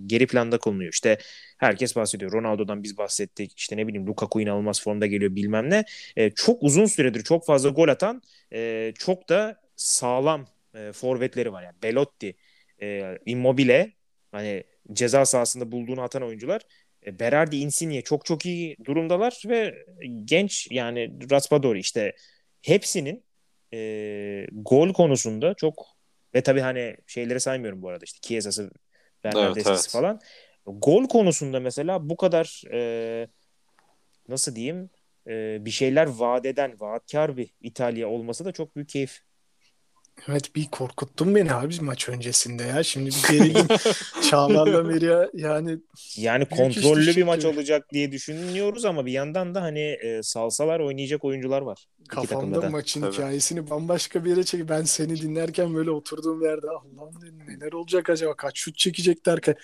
geri planda konuyor. İşte herkes bahsediyor. Ronaldo'dan biz bahsettik. İşte ne bileyim Lukaku inanılmaz formda geliyor bilmem ne. E, çok uzun süredir çok fazla gol atan e, çok da sağlam e, forvetleri var. Yani Belotti, e, Immobile hani ceza sahasında bulduğunu atan oyuncular. E, Berardi, Insigne çok çok iyi durumdalar ve genç yani Raspadori işte hepsinin e, gol konusunda çok ve tabii hani şeyleri saymıyorum bu arada işte Chiesa'sı, Bernardes'si evet, evet. falan. Gol konusunda mesela bu kadar e, nasıl diyeyim e, bir şeyler vaat eden, vaatkar bir İtalya olması da çok büyük keyif. Evet bir korkuttun beni abi maç öncesinde ya. Şimdi bir gerildim. Çağlar'la Meria yani Yani kontrollü bir maç olacak diye düşünüyoruz ama bir yandan da hani e, salsalar oynayacak oyuncular var. Kafamda maçın Tabii. hikayesini bambaşka bir yere çek. Ben seni dinlerken böyle oturduğum yerde Allah'ım dedim neler olacak acaba kaç şut çekecek derken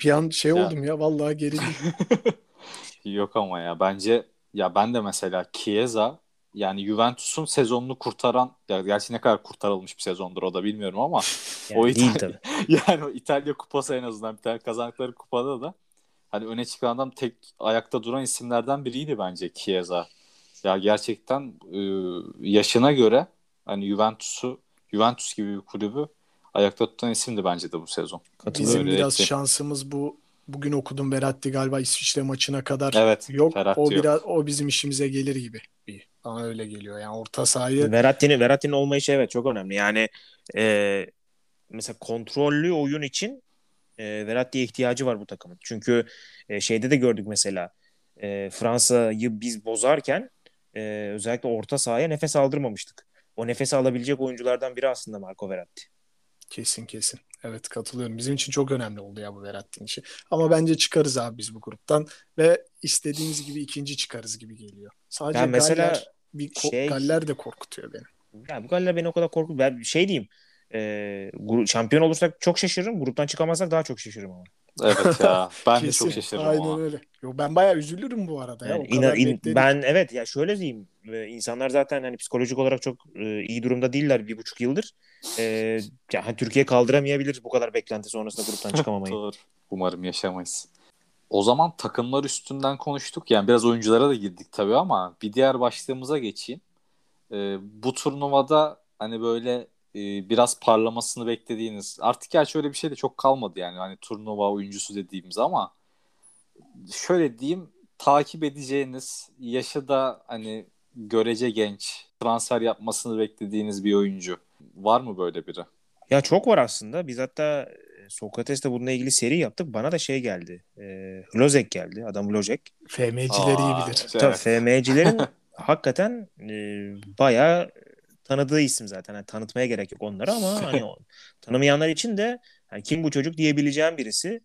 bir an şey ya. oldum ya vallahi gerildim. Yok ama ya bence ya ben de mesela Chiesa yani Juventus'un sezonunu kurtaran ya gerçi ne kadar kurtarılmış bir sezondur o da bilmiyorum ama yani o İtalya, yani o İtalya kupası en azından bir tane kazandıkları kupada da hani öne çıkan adam tek ayakta duran isimlerden biriydi bence Chiesa. Ya gerçekten e, yaşına göre hani Juventus'u Juventus gibi bir kulübü ayakta tutan isimdi bence de bu sezon. Bizim Öyle biraz etti. şansımız bu bugün okudum Beratti galiba İsviçre maçına kadar evet, yok. Ferhat o biraz o bizim işimize gelir gibi. Bir. Bana öyle geliyor. Yani orta sahayı Verratti'nin Verratti'nin olmayışı evet çok önemli. Yani e, mesela kontrollü oyun için e, Verratti'ye ihtiyacı var bu takımın. Çünkü e, şeyde de gördük mesela e, Fransa'yı biz bozarken e, özellikle orta sahaya nefes aldırmamıştık. O nefesi alabilecek oyunculardan biri aslında Marco Verratti. Kesin kesin. Evet katılıyorum. Bizim için çok önemli oldu ya bu Verratti'nin işi. Ama bence çıkarız abi biz bu gruptan ve istediğimiz gibi ikinci çıkarız gibi geliyor. Sadece yani mesela Galler, bir şey, Galler de korkutuyor beni. Ya bu Galler beni o kadar korkutuyor. Ben şey diyeyim. E, şampiyon olursak çok şaşırırım. Gruptan çıkamazsak daha çok şaşırırım ama. Evet ya. Ben de çok şaşırırım Aynen ama. öyle. Yo, ben bayağı üzülürüm bu arada. Yani ya. in, in, ben evet ya şöyle diyeyim. insanlar zaten hani psikolojik olarak çok e, iyi durumda değiller bir buçuk yıldır. E, yani hani Türkiye kaldıramayabilir bu kadar beklenti sonrasında gruptan çıkamamayı. Doğru. Umarım yaşamayız. O zaman takımlar üstünden konuştuk. Yani biraz oyunculara da girdik tabii ama bir diğer başlığımıza geçeyim. E, bu turnuvada hani böyle e, biraz parlamasını beklediğiniz artık gerçi öyle bir şey de çok kalmadı yani hani turnuva oyuncusu dediğimiz ama şöyle diyeyim takip edeceğiniz yaşı da hani görece genç transfer yapmasını beklediğiniz bir oyuncu var mı böyle biri? Ya çok var aslında. Biz hatta e, Sokrates'te bununla ilgili seri yaptık. Bana da şey geldi. E, Lozek geldi. Adam Lozek. FM'cileri iyi bilir. Evet. Tabii FM'cilerin hakikaten e, bayağı tanıdığı isim zaten. Yani tanıtmaya gerek yok onları ama hani tanımayanlar için de yani kim bu çocuk diyebileceğim birisi.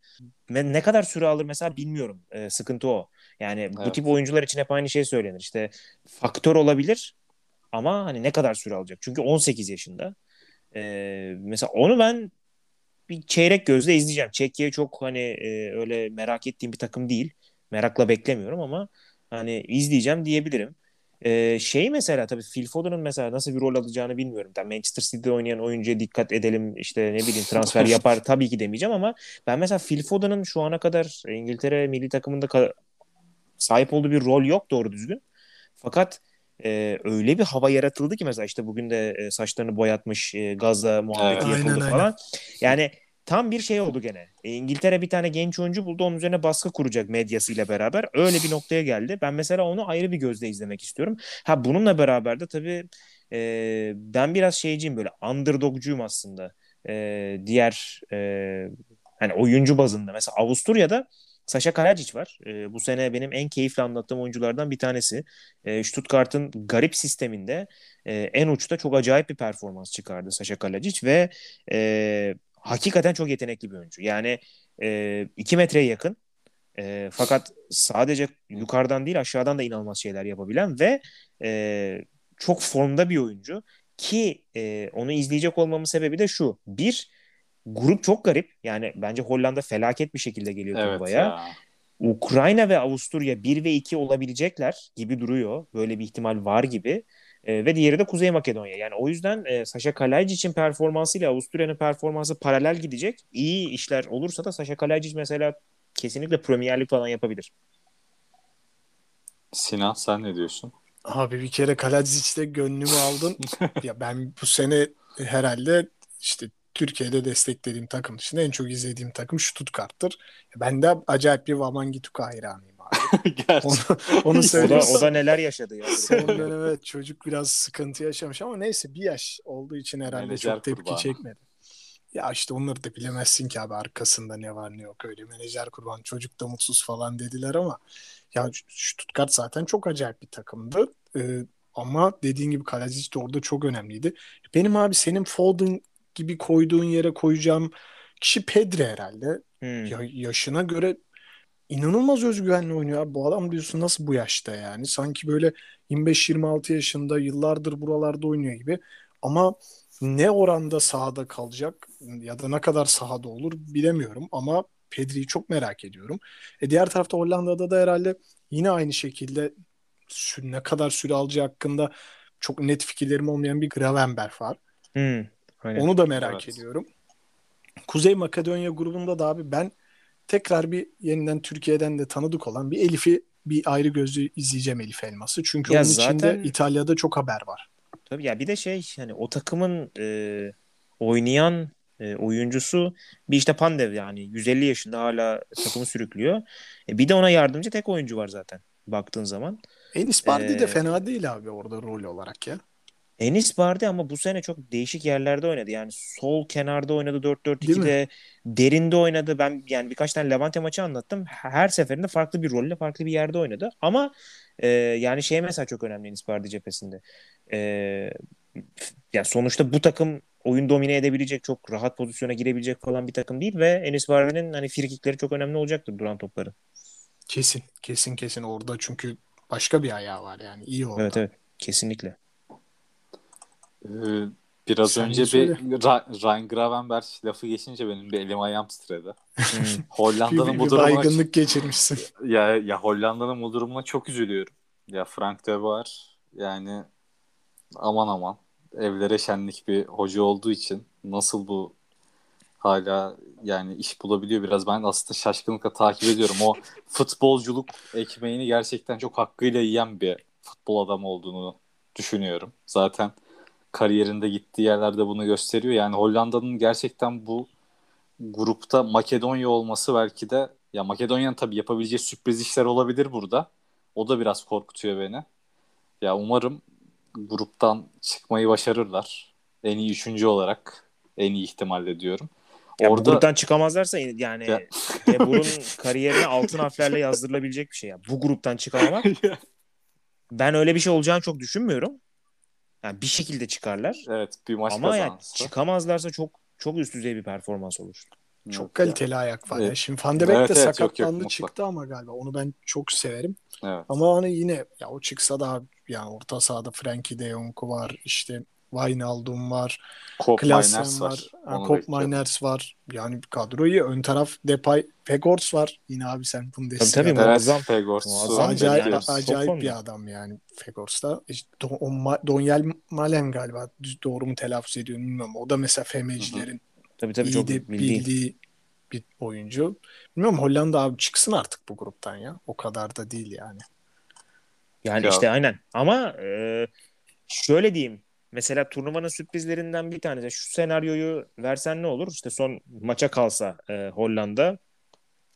Ne kadar süre alır mesela bilmiyorum. Ee, sıkıntı o. Yani evet. bu tip oyuncular için hep aynı şey söylenir. İşte faktör olabilir ama hani ne kadar süre alacak? Çünkü 18 yaşında. Ee, mesela onu ben bir çeyrek gözle izleyeceğim. Çekya çok hani e, öyle merak ettiğim bir takım değil. Merakla beklemiyorum ama hani izleyeceğim diyebilirim. Ee, şey mesela tabii Phil Foden'ın mesela nasıl bir rol alacağını bilmiyorum. Yani Manchester City'de oynayan oyuncuya dikkat edelim işte ne bileyim transfer yapar tabii ki demeyeceğim ama ben mesela Phil Foden'ın şu ana kadar İngiltere milli takımında sahip olduğu bir rol yok doğru düzgün. Fakat e, öyle bir hava yaratıldı ki mesela işte bugün de e, saçlarını boyatmış e, gazla muhabbeti evet. yapıldı aynen, falan. Aynen. Yani tam bir şey oldu gene. E, İngiltere bir tane genç oyuncu buldu. Onun üzerine baskı kuracak medyasıyla beraber. Öyle bir noktaya geldi. Ben mesela onu ayrı bir gözle izlemek istiyorum. Ha bununla beraber de tabii e, ben biraz şeyciyim böyle underdogcuyum aslında. E, diğer e, hani oyuncu bazında. Mesela Avusturya'da Sasha Kalajic var. E, bu sene benim en keyifli anlattığım oyunculardan bir tanesi. E, Stuttgart'ın garip sisteminde e, en uçta çok acayip bir performans çıkardı Sasha Kalajic ve e, hakikaten çok yetenekli bir oyuncu. Yani 2 e, metreye yakın e, fakat sadece yukarıdan değil aşağıdan da inanılmaz şeyler yapabilen ve e, çok formda bir oyuncu ki e, onu izleyecek olmamın sebebi de şu. Bir, grup çok garip. Yani bence Hollanda felaket bir şekilde geliyor evet turnuvaya. Ya. Ukrayna ve Avusturya 1 ve 2 olabilecekler gibi duruyor. Böyle bir ihtimal var gibi. E, ve diğeri de Kuzey Makedonya. Yani o yüzden e, Sasha Kalajdzic'in performansıyla Avusturya'nın performansı paralel gidecek. İyi işler olursa da Sasha Kalajdzic mesela kesinlikle Premier Lig falan yapabilir. Sinan sen ne diyorsun? Abi bir kere Kalajdzic'te gönlümü aldın. ya ben bu sene herhalde işte Türkiye'de desteklediğim takım dışında en çok izlediğim takım Stuttgart'tır. Ben de acayip bir Wamangituka hayranıyım. onu, onu o, da, o da neler yaşadı ya. Son evet çocuk biraz sıkıntı yaşamış ama neyse bir yaş olduğu için herhalde Menajer çok tepki kurbanı. çekmedi. Ya işte onları da bilemezsin ki abi arkasında ne var ne yok. Öyle menajer kurban çocuk da mutsuz falan dediler ama ya Stuttgart zaten çok acayip bir takımdı. Ee, ama dediğin gibi Kalajic de orada çok önemliydi. Benim abi senin Foden gibi koyduğun yere koyacağım kişi Pedri herhalde. Hmm. Ya, yaşına göre inanılmaz özgüvenli oynuyor abi. Bu adam diyorsun nasıl bu yaşta yani? Sanki böyle 25-26 yaşında yıllardır buralarda oynuyor gibi. Ama ne oranda sahada kalacak ya da ne kadar sahada olur bilemiyorum ama Pedri'yi çok merak ediyorum. E diğer tarafta Hollanda'da da herhalde yine aynı şekilde ne kadar süre alacağı hakkında çok net fikirlerim olmayan bir Gravenberg var. Hmm, aynen. Onu da merak Evet. ediyorum. Kuzey Makedonya grubunda da abi ben tekrar bir yeniden Türkiye'den de tanıdık olan bir Elif'i bir ayrı gözlü izleyeceğim Elif Elmas'ı. Çünkü Ya onun zaten- içinde İtalya'da çok haber var. Tabii ya bir de şey hani o takımın e, oynayan e, oyuncusu bir işte Pandev yani 150 yaşında hala takımı sürüklüyor. E, bir de ona yardımcı tek oyuncu var zaten baktığın zaman. Enis Bardi de Ee, fena değil abi orada rol olarak ya. Enis Bardi ama bu sene çok değişik yerlerde oynadı. Yani sol kenarda oynadı Değil 4-4-2'de, derinde oynadı. Ben yani birkaç tane Levante maçı anlattım. Her seferinde farklı bir rolle, farklı bir yerde oynadı. Ama e, yani şey mesela çok önemli Enis Bardi cephesinde. E, ya sonuçta bu takım oyun domine edebilecek, çok rahat pozisyona girebilecek falan bir takım değil ve Enis Bardi'nin hani frikikleri çok önemli olacaktır duran topları. Kesin. Kesin kesin orada çünkü başka bir ayağı var yani. iyi orada. Evet evet kesinlikle. Ee, biraz Sen önce bir. Ra- Ryan Gravenberch lafı geçince benim bir elim ayağım titredi. Hmm. Hollanda'nın bu durumuna baygınlık geçirmişsin. ya ya Hollanda'nın bu durumuna çok üzülüyorum. Ya Frank de Boer yani aman aman evlere şenlik bir hoca olduğu için nasıl bu hala yani iş bulabiliyor biraz ben aslında şaşkınlıkla takip ediyorum. O futbolculuk ekmeğini gerçekten çok hakkıyla yiyen bir futbol adamı olduğunu düşünüyorum. Zaten kariyerinde gittiği yerlerde bunu gösteriyor. Yani Hollanda'nın gerçekten bu grupta Makedonya olması belki de ya Makedonya'nın tabii yapabileceği sürpriz işler olabilir burada. O da biraz korkutuyor beni. Ya umarım gruptan çıkmayı başarırlar. En iyi üçüncü olarak en iyi ihtimalle diyorum. Ya Orada gruptan çıkamazlarsa yani Ya. De Boer'un kariyerine altın harflerle yazdırılabilecek bir şey. Ya. Bu gruptan çıkamamak ben öyle bir şey olacağını çok düşünmüyorum. Yani bir şekilde çıkarlar. evet bir maç Ama yani kazanırsa. çıkamazlarsa çok çok üst düzey bir performans olur. Çok Evet, kaliteli ayak var ya. Evet. Şimdi Van de Beek Evet, de evet, yok, yok, sakatlandı mutlaka. çıktı ama galiba. Onu ben çok severim. ya. Evet. Ama hani yine ya o çıksa da yani orta sahada Frenkie de Jong var. işte Wijnaldum var. Kop Miners var. var. Kop. Miners var. Yani kadro iyi. Ön taraf Depay, Pegors var. Yine abi sen Tabii Bundesliga'da. tabii Evet, muazzam. Pegors. Muazzam Acayip. Çok acayip bir adam yani Fegors'ta. İşte Do- o Ma- Donyel Malen galiba doğru mu telaffuz ediyorum bilmiyorum. O da mesela FM'cilerin Tabii tabii iyi çok de bildiğin. bildiği bir oyuncu. Bilmiyorum Hollanda abi çıksın artık bu gruptan ya. O kadar da değil yani. Yani Ya. işte aynen. Ama e, şöyle diyeyim. Mesela turnuvanın sürprizlerinden bir tanesi. Şu senaryoyu versen ne olur? İşte son maça kalsa e, Hollanda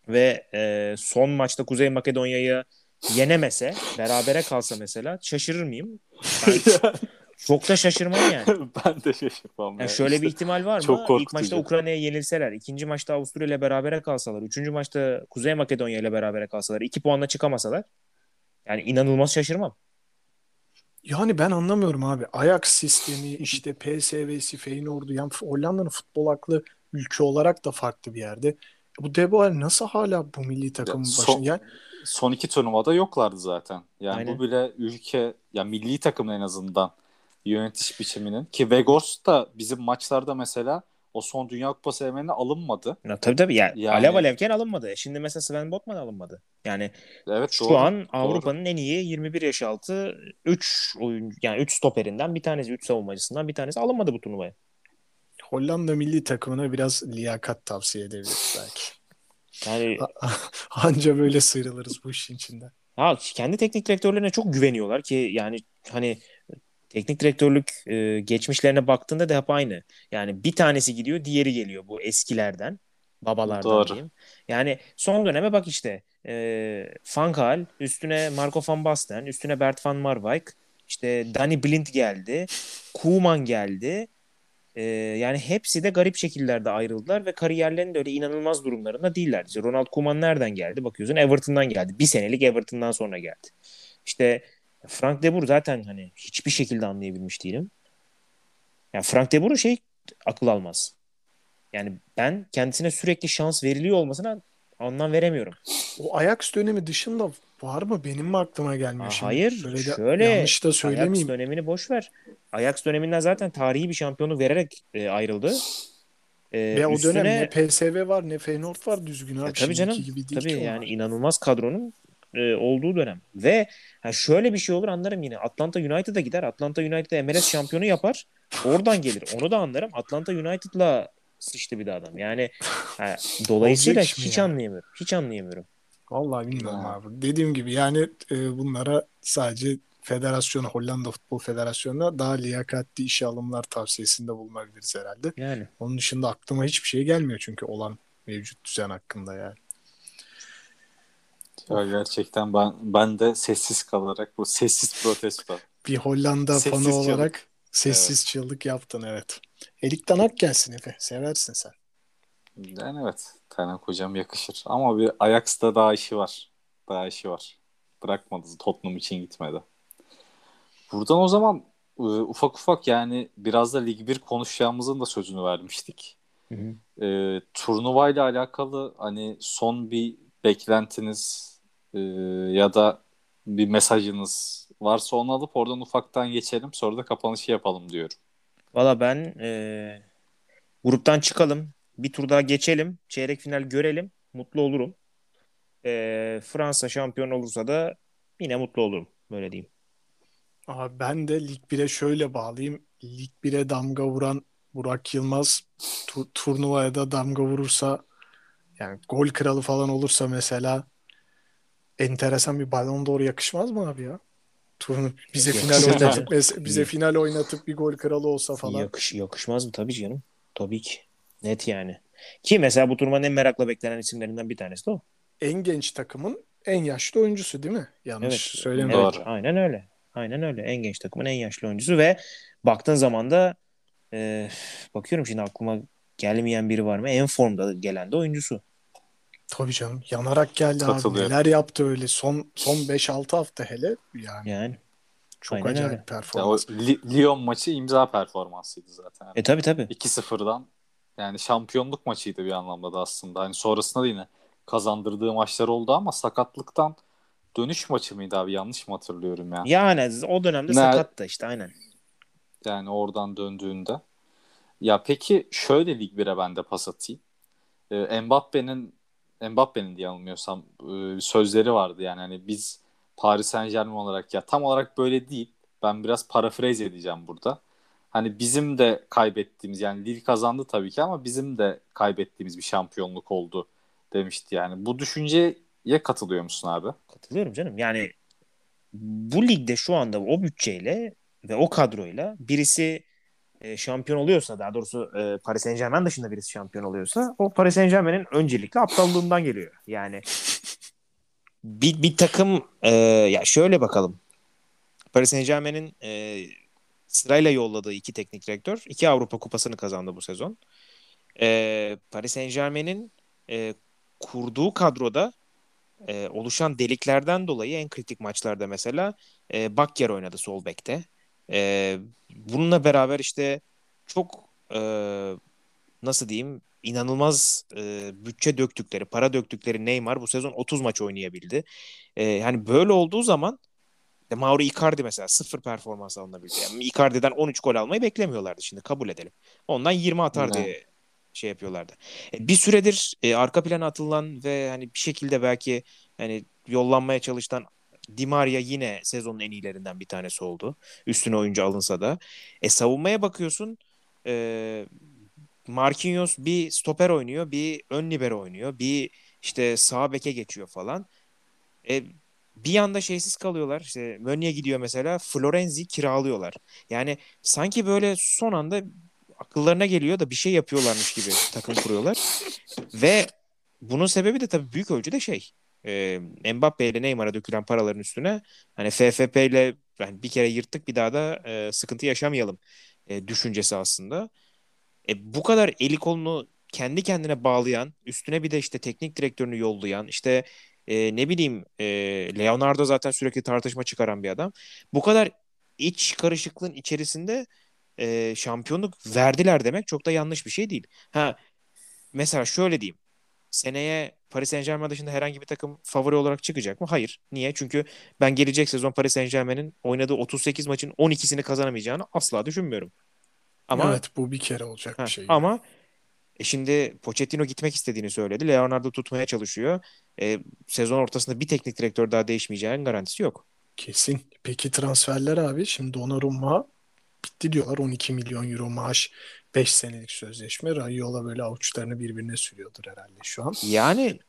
ve e, son maçta Kuzey Makedonya'yı yenemese, berabere kalsa mesela şaşırır mıyım? Ben çok da şaşırmam yani. ben de şaşırmam. Yani ya. şöyle İşte bir ihtimal var mı? çok İlk korkutucu. maçta Ukrayna'ya yenilseler, ikinci maçta Avusturya ile berabere kalsalar, üçüncü maçta Kuzey Makedonya ile berabere kalsalar, iki puanla çıkamasalar yani inanılmaz şaşırmam. Yani ben anlamıyorum abi. Ajax sistemi işte PSV'si, Feyenoord'u yani Hollanda'nın futbol aklı ülke olarak da farklı bir yerde. Bu De Boer nasıl hala bu milli takımın Ya, başında? son- Yani son iki turnuvada yoklardı zaten. Yani Aynen. bu bile ülke ya milli takımın en azından yönetiş biçiminin ki Vegors da bizim maçlarda mesela o son Dünya Kupası elemelerine alınmadı. Ya, tabii tabii yani, Yani- Alev Alevken alınmadı. Şimdi mesela Sven Botman alınmadı. Yani Evet şu doğru. an Avrupa'nın en iyi 21 yaş altı 3 oyuncu yani 3 stoperinden bir tanesi, 3 savunmacısından bir tanesi alınmadı bu turnuvaya. Hollanda milli takımına biraz liyakat tavsiye edebiliriz belki. Yani Anca böyle sıyrılırız bu işin içinden. ha, kendi teknik direktörlerine çok güveniyorlar ki yani hani teknik direktörlük e, geçmişlerine baktığında da hep aynı. Yani bir tanesi gidiyor, diğeri geliyor bu eskilerden, babalardan Doğru. diyeyim. Yani son döneme bak işte e, Van Gaal, üstüne Marco van Basten, üstüne Bert van Marwijk, işte Danny Blind geldi, Koeman geldi. e, yani hepsi de garip şekillerde ayrıldılar ve kariyerlerinin de öyle inanılmaz durumlarında değiller. İşte Ronald Koeman nereden geldi? Bakıyorsun Everton'dan geldi. Bir senelik Everton'dan sonra geldi. İşte Frank de Boer zaten hani hiçbir şekilde anlayabilmiş değilim. Yani Frank de Boer'un şey akıl almaz. Yani ben kendisine sürekli şans veriliyor olmasına anlam veremiyorum. O Ajax dönemi dışında var mı? Benim mi aklıma gelmiyor Aa, şimdi? hayır. Böyle şöyle yanlış da Ajax söylemeyeyim. dönemini boş ver. Ajax döneminden zaten tarihi bir şampiyonu vererek e, ayrıldı. E, Ve o üstüne, dönem ne PSV var ne Feyenoord var düzgün abi. E, tabii canım. Gibi değil Tabii yani onlar. inanılmaz kadronun e, olduğu dönem. Ve ha, şöyle bir şey olur anlarım yine. Atlanta United'a gider. Atlanta United'ı MLS şampiyonu yapar. Oradan gelir. Onu da anlarım. Atlanta United'la sıçtı bir de adam. Yani ha, dolayısıyla Olacak hiç ya? anlayamıyorum. Hiç anlayamıyorum. Vallahi bilmiyorum Ha. abi. Dediğim gibi yani e, bunlara sadece federasyona, Hollanda Futbol Federasyonu'na daha liyakatli işe alımlar tavsiyesinde bulunabiliriz herhalde. Yani Onun dışında aklıma hiçbir şey gelmiyor çünkü olan mevcut düzen hakkında yani. Ya gerçekten ben ben de sessiz kalarak bu sessiz protesto. Bir Hollanda Sessiz fanı çığlık. olarak sessiz çığlık yaptın evet. Erik Danak gelsin Efe. Seversin sen. Yani evet. Tanak hocam yakışır. Ama bir Ajax'ta daha işi var. Daha işi var. Bırakmadı. Tottenham için gitmedi. Buradan o zaman e, ufak ufak yani biraz da Lig 1 konuşacağımızın da sözünü vermiştik. Hı hı. E, turnuva ile alakalı hani son bir beklentiniz e, ya da bir mesajınız varsa onu alıp oradan ufaktan geçelim. Sonra da kapanışı yapalım diyorum. Valla ben e, gruptan çıkalım. Bir tur daha geçelim. Çeyrek final görelim. Mutlu olurum. E, Fransa şampiyon olursa da yine mutlu olurum. Böyle diyeyim. Abi ben de Lig 1'e şöyle bağlayayım. Lig 1'e damga vuran Burak Yılmaz tu- turnuvaya da damga vurursa yani gol kralı falan olursa mesela enteresan bir Ballon d'Or yakışmaz mı abi ya? Turnu bize final oynatıp mes- bize final oynatıp bir gol kralı olsa falan. Yakış, yakışmaz mı? Tabii canım. Tabii ki. Net yani. Ki mesela bu turnuvanın en merakla beklenen isimlerinden bir tanesi de o. En genç takımın en yaşlı oyuncusu değil mi? Yanlış Evet. söylemiyorum. Evet, Doğru. aynen öyle. Aynen öyle. En genç takımın en yaşlı oyuncusu ve baktığın zaman da e, bakıyorum şimdi aklıma gelmeyen biri var mı? En formda gelen de oyuncusu. Tabii canım. Yanarak geldi abi. Neler yaptı öyle. Son son 5-6 hafta hele yani Yani. çok aynen acayip öyle. Ya o performans. Li- Lyon maçı imza performansıydı zaten. E tabii tabii. 2-0'dan yani şampiyonluk maçıydı bir anlamda da aslında. Hani sonrasında da yine kazandırdığı maçlar oldu ama sakatlıktan dönüş maçı mıydı abi yanlış mı hatırlıyorum ya? Yani o dönemde Ne- sakattı işte aynen. Yani oradan döndüğünde. Ya peki şöyle Lig 1'e ben de pas atayım. Ee, Mbappe'nin Mbappe'nin diye yanılmıyorsam e, sözleri vardı yani hani biz Paris Saint Germain olarak ya tam olarak böyle değil. Ben biraz parafraze edeceğim burada. Hani bizim de kaybettiğimiz yani Lille kazandı tabii ki ama bizim de kaybettiğimiz bir şampiyonluk oldu demişti yani. Bu düşünceye katılıyor musun abi? Katılıyorum canım. Yani bu ligde şu anda o bütçeyle ve o kadroyla birisi e, şampiyon oluyorsa daha doğrusu e, Paris Saint Germain dışında birisi şampiyon oluyorsa o Paris Saint Germain'in öncelikle aptallığından geliyor. Yani bir, bir takım e, ya şöyle bakalım. Paris Saint Germain'in e, sırayla yolladığı iki teknik direktör iki Avrupa Kupası'nı kazandı bu sezon. E, Paris Saint Germain'in e, kurduğu kadroda e, oluşan deliklerden dolayı en kritik maçlarda mesela e, Bakker oynadı sol bekte. E, bununla beraber işte çok e, nasıl diyeyim inanılmaz e, bütçe döktükleri, para döktükleri Neymar bu sezon 30 maç oynayabildi. E, yani böyle olduğu zaman de Mauro Icardi mesela sıfır performans alınabildi. Yani Icardi'den 13 gol almayı beklemiyorlardı şimdi kabul edelim. Ondan 20 atar diye şey yapıyorlardı. E, bir süredir e, arka plana atılan ve hani bir şekilde belki hani yollanmaya çalışılan Di Maria yine sezonun en iyilerinden bir tanesi oldu. Üstüne oyuncu alınsa da. E savunmaya bakıyorsun. E, Marquinhos bir stoper oynuyor, bir ön libero oynuyor, bir işte sağ beke geçiyor falan. E, bir yanda şeysiz kalıyorlar. İşte Mönye gidiyor mesela. Florenzi kiralıyorlar. Yani sanki böyle son anda akıllarına geliyor da bir şey yapıyorlarmış gibi takım kuruyorlar. Ve bunun sebebi de tabii büyük ölçüde şey. E, Mbappe ile Neymar'a dökülen paraların üstüne hani FFP ile yani bir kere yırttık bir daha da e, sıkıntı yaşamayalım e, düşüncesi aslında. E, bu kadar eli kolunu kendi kendine bağlayan, üstüne bir de işte teknik direktörünü yollayan, işte e, ne bileyim e, Leonardo zaten sürekli tartışma çıkaran bir adam. Bu kadar iç karışıklığın içerisinde e, şampiyonluk verdiler demek çok da yanlış bir şey değil. Ha mesela şöyle diyeyim. Seneye Paris Saint Germain dışında herhangi bir takım favori olarak çıkacak mı? Hayır. Niye? Çünkü ben gelecek sezon Paris Saint Germain'in oynadığı 38 maçın 12'sini kazanamayacağını asla düşünmüyorum. Ama evet bu bir kere olacak ha, bir şey. Ama e şimdi Pochettino gitmek istediğini söyledi. Leonardo tutmaya çalışıyor. E, sezon ortasında bir teknik direktör daha değişmeyeceğinin garantisi yok. Kesin. Peki transferler abi? Şimdi Donnarumma bitti diyorlar. 12 milyon euro maaş 5 senelik sözleşme. Raiola böyle avuçlarını birbirine sürüyordur herhalde şu an. Yani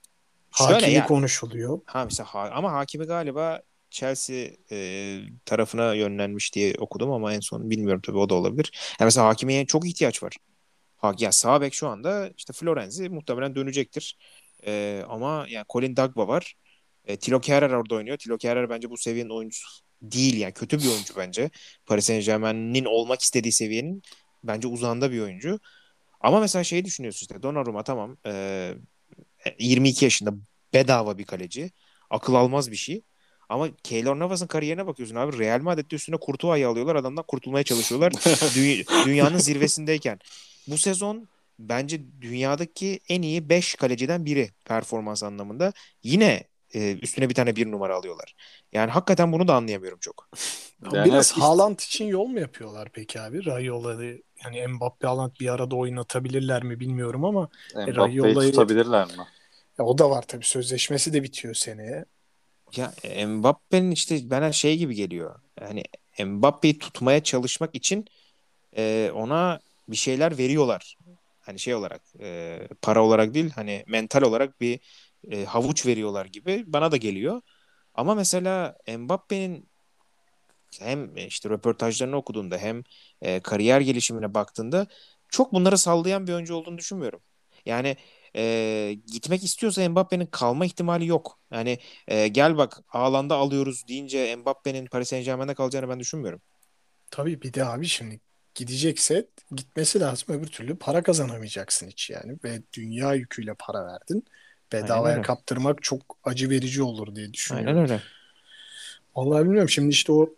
Hakimi ya, konuşuluyor. Ha mesela ha, ama Hakimi galiba Chelsea e, tarafına yönlenmiş diye okudum ama en son bilmiyorum tabii o da olabilir. Yani mesela Hakimi'ye çok ihtiyaç var. Ha, ya sağ bek şu anda işte Florenzi muhtemelen dönecektir. E, ama yani Colin Dagba var. E, Tilo Kehrer orada oynuyor. Tilo Kehrer bence bu seviyenin oyuncusu değil yani kötü bir oyuncu bence. Paris Saint Germain'in olmak istediği seviyenin bence uzağında bir oyuncu. Ama mesela şeyi düşünüyorsun işte Donnarumma tamam e, 22 yaşında bedava bir kaleci. Akıl almaz bir şey. Ama Keylor Navas'ın kariyerine bakıyorsun abi. Real Madrid'de üstüne Kurtuva'yı alıyorlar. Adamdan kurtulmaya çalışıyorlar. Dü- dünyanın zirvesindeyken. Bu sezon bence dünyadaki en iyi 5 kaleciden biri performans anlamında. Yine e, üstüne bir tane bir numara alıyorlar. Yani hakikaten bunu da anlayamıyorum çok. Yani Biraz işte... Haaland için yol mu yapıyorlar peki abi? Rayola'yı yani Mbappe Haaland bir arada oynatabilirler mi bilmiyorum ama Mbappe'yi Rayola'yı... tutabilirler mi? Ya o da var tabii sözleşmesi de bitiyor seneye. Ya Mbappe'nin işte bana şey gibi geliyor. Yani Mbappe'yi tutmaya çalışmak için e, ona bir şeyler veriyorlar. Hani şey olarak e, para olarak değil hani mental olarak bir e, havuç veriyorlar gibi bana da geliyor. Ama mesela Mbappe'nin hem işte röportajlarını okuduğunda hem e, kariyer gelişimine baktığında çok bunları sallayan bir oyuncu olduğunu düşünmüyorum. Yani e, gitmek istiyorsa Mbappe'nin kalma ihtimali yok. Yani e, gel bak alanda alıyoruz deyince Mbappe'nin Paris Saint Germain'de kalacağını ben düşünmüyorum. Tabii bir de abi şimdi gidecekse gitmesi lazım. Öbür türlü para kazanamayacaksın hiç yani. Ve dünya yüküyle para verdin. Bedavaya kaptırmak çok acı verici olur diye düşünüyorum. Aynen öyle. Vallahi bilmiyorum. Şimdi işte o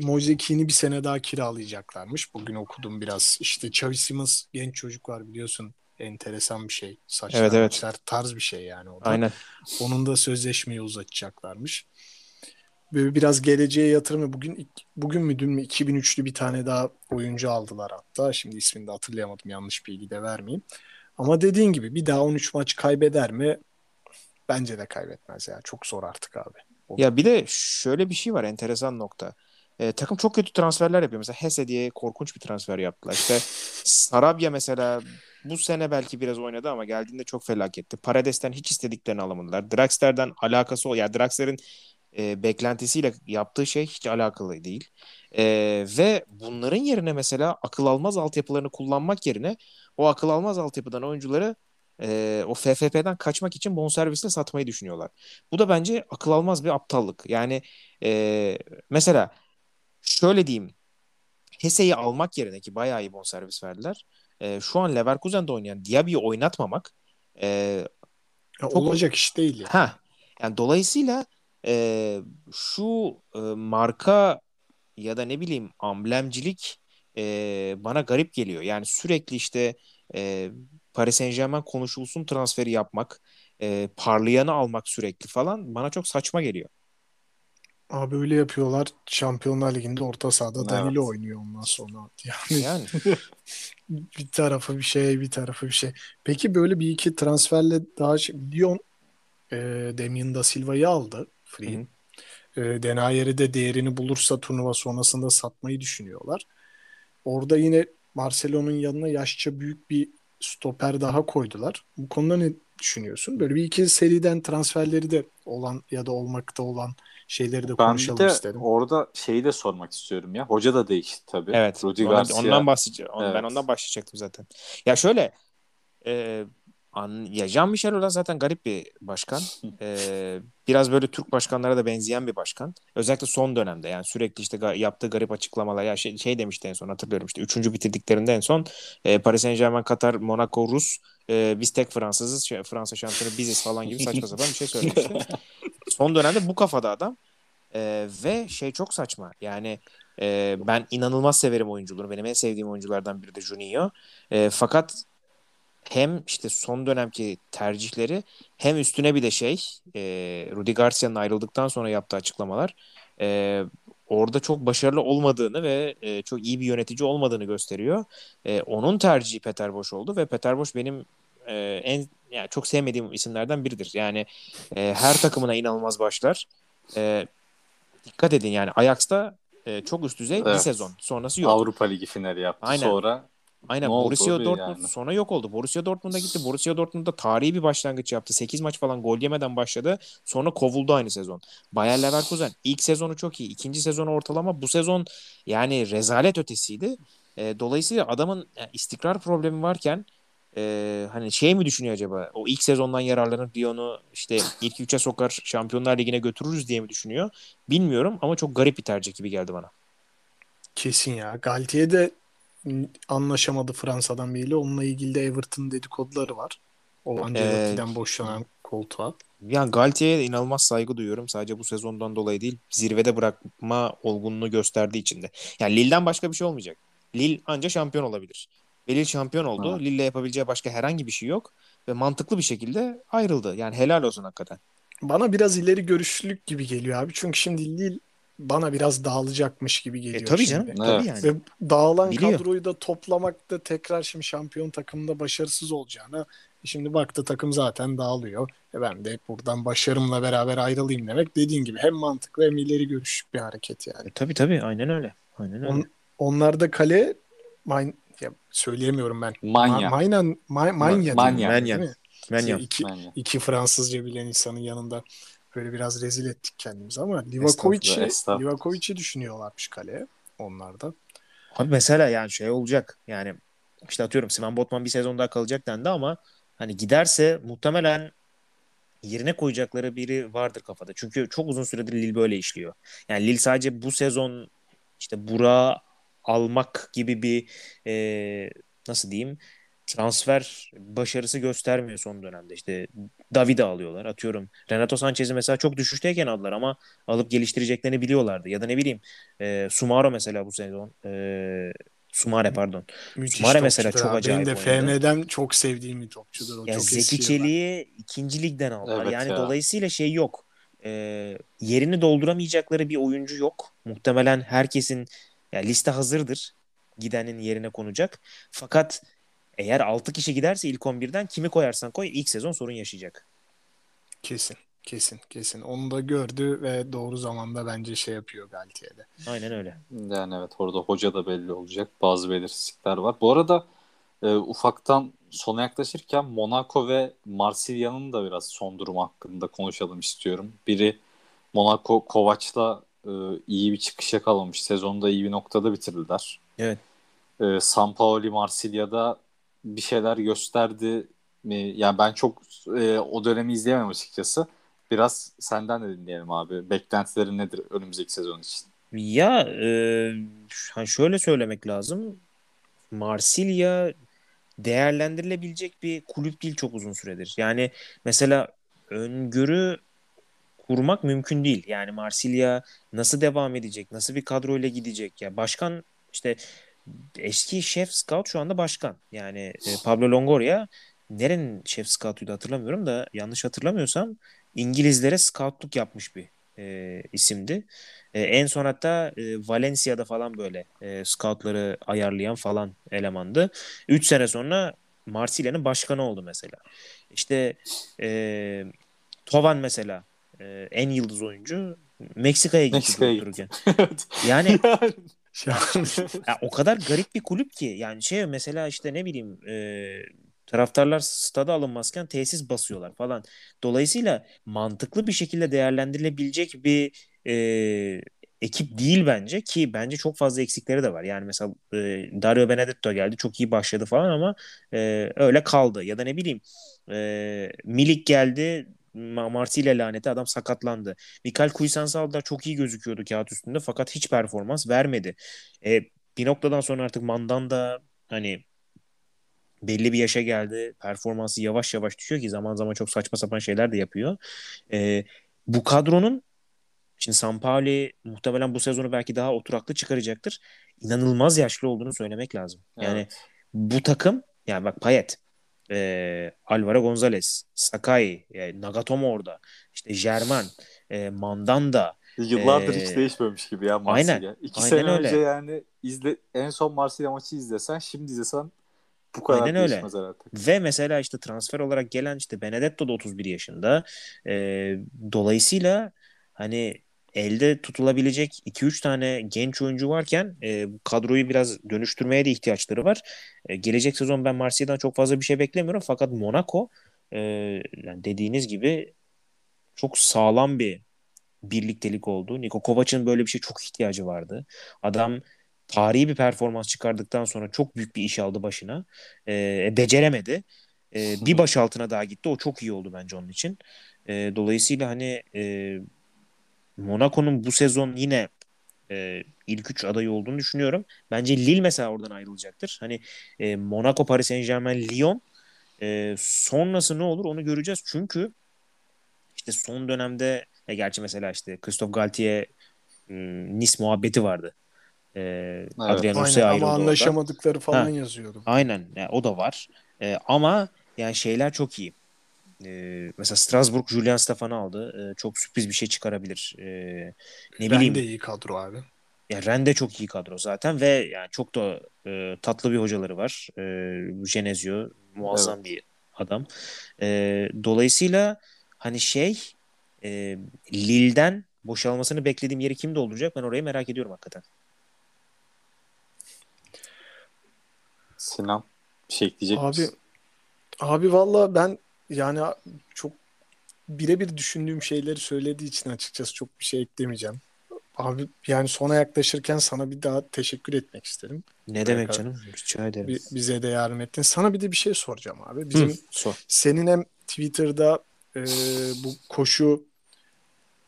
Moise Keane'i bir sene daha kiralayacaklarmış. Bugün okudum biraz. İşte Xavi Simons genç çocuk var biliyorsun. Enteresan bir şey. Saçlar, evet, evet. Saçlar, tarz bir şey yani o da. Aynen. Onun da sözleşmeyi uzatacaklarmış. Böyle biraz geleceğe yatırımı bugün bugün mü dün mü 2003'lü bir tane daha oyuncu aldılar hatta. Şimdi ismini de hatırlayamadım yanlış bilgi de vermeyeyim. Ama dediğin gibi bir daha 13 maç kaybeder mi? Bence de kaybetmez ya. Çok zor artık abi. O... Ya bir de şöyle bir şey var enteresan nokta. E, takım çok kötü transferler yapıyor. Mesela Hesse diye korkunç bir transfer yaptılar. İşte Sarabia mesela bu sene belki biraz oynadı ama geldiğinde çok felaketti. Parades'ten hiç istediklerini alamadılar. Draxler'den alakası o. Ya yani Draxler'in e, beklentisiyle yaptığı şey hiç alakalı değil. E, ve bunların yerine mesela akıl almaz altyapılarını kullanmak yerine o akıl almaz altyapıdan oyuncuları e, o FFP'den kaçmak için bonservisle satmayı düşünüyorlar. Bu da bence akıl almaz bir aptallık. Yani e, mesela şöyle diyeyim Hese'yi almak yerine ki bayağı iyi bonservis verdiler. E, şu an Leverkusen'de oynayan Diaby'i oynatmamak e, ya çok olacak iş değil. Yani. Ha, yani dolayısıyla e, şu e, marka ya da ne bileyim amblemcilik e, bana garip geliyor. Yani sürekli işte e, Paris Saint Germain konuşulsun transferi yapmak, e, parlayanı almak sürekli falan bana çok saçma geliyor. Abi öyle yapıyorlar. Şampiyonlar Ligi'nde orta sahada evet. Danilo oynuyor ondan sonra. Yani, yani. bir tarafı bir şey, bir tarafı bir şey. Peki böyle bir iki transferle daha şey, Lyon e, Damien da Silva'yı aldı. Free. E, Denayer'i de değerini bulursa turnuva sonrasında satmayı düşünüyorlar. Orada yine Barcelona'nın yanına yaşça büyük bir stoper daha koydular. Bu konuda ne düşünüyorsun? Böyle bir iki seriden transferleri de olan ya da olmakta olan şeyleri de konuşalım ben de istedim. orada şeyi de sormak istiyorum ya. Hoca da değişti tabii. Evet. Rudi Garcia. Ondan bahsedeceğim. Evet. Ben ondan başlayacaktım zaten. Ya şöyle e, an, ya Jean-Michel Aulas zaten garip bir başkan. Ee, biraz böyle Türk başkanlara da benzeyen bir başkan. Özellikle son dönemde yani sürekli işte ga- yaptığı garip açıklamalar. Ya şey, şey demişti en son hatırlıyorum işte üçüncü bitirdiklerinde en son e, Paris Saint Germain, Katar, Monaco, Rus e, biz tek Fransızız. Şey, Fransa şampiyonu biziz falan gibi saçma sapan bir şey söylemişti. son dönemde bu kafada adam. E, ve şey çok saçma. Yani e, ben inanılmaz severim oyunculuğunu. Benim en sevdiğim oyunculardan biri de Juninho. E, fakat hem işte son dönemki tercihleri hem üstüne bir de şey e, Rudi Garcia'nın ayrıldıktan sonra yaptığı açıklamalar e, orada çok başarılı olmadığını ve e, çok iyi bir yönetici olmadığını gösteriyor. E, onun tercihi Peter Boş oldu ve Peter Boş benim e, en yani çok sevmediğim isimlerden biridir. Yani e, her takımına inanılmaz başlar. E, dikkat edin yani Ajax'ta e, çok üst düzey bir Evet. sezon. Sonrası yok. Avrupa Ligi finali yaptı. Aynen. Sonra Aynen Ne Borussia Dortmund yani? sonra yok oldu. Borussia Dortmund'a gitti. Borussia Dortmund'da tarihi bir başlangıç yaptı. 8 maç falan gol yemeden başladı. Sonra kovuldu aynı sezon. Bayer Leverkusen ilk sezonu çok iyi. ikinci sezonu ortalama. Bu sezon yani rezalet ötesiydi. E, dolayısıyla adamın yani istikrar problemi varken e, hani şey mi düşünüyor acaba? O ilk sezondan yararlanıp Lyon'u işte ilk üçe sokar Şampiyonlar Ligi'ne götürürüz diye mi düşünüyor? Bilmiyorum ama çok garip bir tercih gibi geldi bana. Kesin ya. Galtier de anlaşamadı Fransa'dan biriyle. Onunla ilgili de Everton dedikoduları var. O Ancelotti'den boşlanan koltuğa. Yani Galtier'e inanılmaz saygı duyuyorum. Sadece bu sezondan dolayı değil. Zirvede bırakma olgunluğu gösterdiği için de. Yani Lille'den başka bir şey olmayacak. Lille anca şampiyon olabilir. Ve Lille şampiyon oldu. Ha. Lille'le yapabileceği başka herhangi bir şey yok. Ve mantıklı bir şekilde ayrıldı. Yani helal olsun hakikaten. Bana biraz ileri görüşlülük gibi geliyor abi. Çünkü şimdi Lille bana biraz dağılacakmış gibi geliyor E, tabii şimdi. canım. Evet. Tabii yani. Ve dağılan Biliyor. kadroyu da toplamakta tekrar şimdi şampiyon takımda başarısız olacağına e şimdi baktı takım zaten dağılıyor. E ben de buradan başarımla beraber ayrılayım demek dediğin gibi hem mantıklı hem ileri görüşlük bir hareket yani. E, tabii tabii. Aynen öyle. Aynen öyle. On, onlar da kale Main, ya söyleyemiyorum ben. Manya. Ma- Maynan, Ma- Manya, Manya. diyor, Manya. Menyem. İki, Manya. iki Fransızca bilen insanın yanında böyle biraz rezil ettik kendimizi ama Livakovic'i. Livakovic'i düşünüyorlarmış kaleye onlar da. Abi mesela yani şey olacak. Yani işte atıyorum Simon Botman bir sezon daha kalacak dendi ama hani giderse muhtemelen yerine koyacakları biri vardır kafada. Çünkü çok uzun süredir Lille böyle işliyor. Yani Lille sadece bu sezon işte Burak'ı almak gibi bir e, nasıl diyeyim transfer başarısı göstermiyor son dönemde. İşte David'i alıyorlar. Atıyorum Renato Sanchez'i mesela çok düşüşteyken aldılar ama alıp geliştireceklerini biliyorlardı. Ya da ne bileyim e, Sumaro mesela bu sezon e, Sumare pardon. Müthiş Sumare mesela çok abi. acayip Benim de oynadı. FM'den çok sevdiğim bir topçudur. O Ya çok Zeki. Çelik'i ikinci ligden aldılar. Evet yani ya. dolayısıyla şey yok. E, yerini dolduramayacakları bir oyuncu yok. Muhtemelen herkesin ya liste hazırdır. Gidenin yerine konacak. Fakat eğer 6 kişi giderse ilk 11'den kimi koyarsan koy ilk sezon sorun yaşayacak. Kesin. Kesin. Kesin. Onu da gördü ve doğru zamanda bence şey yapıyor Galtier'de. Aynen öyle. Yani evet orada hoca da belli olacak. Bazı belirsizlikler var. Bu arada e, ufaktan sona yaklaşırken Monaco ve Marsilya'nın da biraz son durumu hakkında konuşalım istiyorum. Biri Monaco Kovac'la e, iyi bir çıkış yakalamış. Sezonda iyi bir noktada bitirdiler. Evet. E, San Paoli Marsilya'da bir şeyler gösterdi mi? Yani ben çok e, o dönemi izleyemem açıkçası. Biraz senden de dinleyelim abi. Beklentilerin nedir önümüzdeki sezon için? Ya e, şöyle söylemek lazım. Marsilya değerlendirilebilecek bir kulüp değil çok uzun süredir. Yani mesela öngörü kurmak mümkün değil. Yani Marsilya nasıl devam edecek? Nasıl bir kadroyla gidecek? Ya başkan işte eski şef scout şu anda başkan. Yani e, Pablo Longoria nerenin şef scoutuydu hatırlamıyorum da yanlış hatırlamıyorsam İngilizlere scoutluk yapmış bir e, isimdi. E, en son hatta e, Valencia'da falan böyle e, scoutları ayarlayan falan elemandı. 3 sene sonra Marsilya'nın başkanı oldu mesela. İşte e, Tovan mesela e, en yıldız oyuncu Meksika'ya gitti Meksika'ya Yani ya o kadar garip bir kulüp ki yani şey mesela işte ne bileyim e, taraftarlar stada alınmazken tesis basıyorlar falan. Dolayısıyla mantıklı bir şekilde değerlendirilebilecek bir e, ekip değil bence ki bence çok fazla eksikleri de var. Yani mesela e, Dario Benedetto geldi çok iyi başladı falan ama e, öyle kaldı. Ya da ne bileyim e, Milik geldi Marsilya laneti adam sakatlandı. Mikael Kuysansal'da çok iyi gözüküyordu kağıt üstünde fakat hiç performans vermedi. E, bir noktadan sonra artık Mandan da hani belli bir yaşa geldi. Performansı yavaş yavaş düşüyor ki zaman zaman çok saçma sapan şeyler de yapıyor. E, bu kadronun şimdi Sampaoli muhtemelen bu sezonu belki daha oturaklı çıkaracaktır. İnanılmaz yaşlı olduğunu söylemek lazım. Yani evet. bu takım yani bak Payet, e, Alvaro Gonzalez, Sakai, e, Nagatomo orada, işte German, e, Mandanda. Yıllardır e, hiç değişmemiş gibi ya Marsilya. Aynen, İki aynen sene öyle. önce yani izle, en son Marsilya maçı izlesen, şimdi izlesen bu kadar Aynen öyle. artık. Ve mesela işte transfer olarak gelen işte Benedetto da 31 yaşında. E, dolayısıyla hani elde tutulabilecek 2-3 tane genç oyuncu varken e, kadroyu biraz dönüştürmeye de ihtiyaçları var. E, gelecek sezon ben Marsilya'dan çok fazla bir şey beklemiyorum. Fakat Monaco e, yani dediğiniz gibi çok sağlam bir birliktelik oldu. Niko Kovac'ın böyle bir şey çok ihtiyacı vardı. Adam tarihi bir performans çıkardıktan sonra çok büyük bir iş aldı başına. E, beceremedi. E, bir baş altına daha gitti. O çok iyi oldu bence onun için. E, dolayısıyla hani e, Monaco'nun bu sezon yine e, ilk üç adayı olduğunu düşünüyorum. Bence Lille mesela oradan ayrılacaktır. Hani e, Monaco, Paris Saint Germain, Lyon e, sonrası ne olur onu göreceğiz. Çünkü işte son dönemde e, gerçi mesela işte Christophe Galtier hmm, Nice muhabbeti vardı. E, evet. Adrian Aynen, ama anlaşamadıkları orada. falan ha, yazıyordu. Aynen yani o da var. E, ama yani şeyler çok iyi. E, mesela Strasbourg Julian Stefan'ı aldı. E, çok sürpriz bir şey çıkarabilir. E, ne bileyim. de iyi kadro abi. Ya Ren de çok iyi kadro zaten ve yani çok da e, tatlı bir hocaları var. E, Genezio muazzam evet. bir adam. E, dolayısıyla hani şey e, Lille'den boşalmasını beklediğim yeri kim dolduracak? Ben orayı merak ediyorum hakikaten. Sinan bir şey ekleyecek abi, misin? Abi valla ben yani çok birebir düşündüğüm şeyleri söylediği için açıkçası çok bir şey eklemeyeceğim. Abi yani sona yaklaşırken sana bir daha teşekkür etmek isterim. Ne demek canım? Rica ederim. Bize de yardım ettin. Sana bir de bir şey soracağım abi. Bizim Hı, sor. senin hem Twitter'da e, bu koşu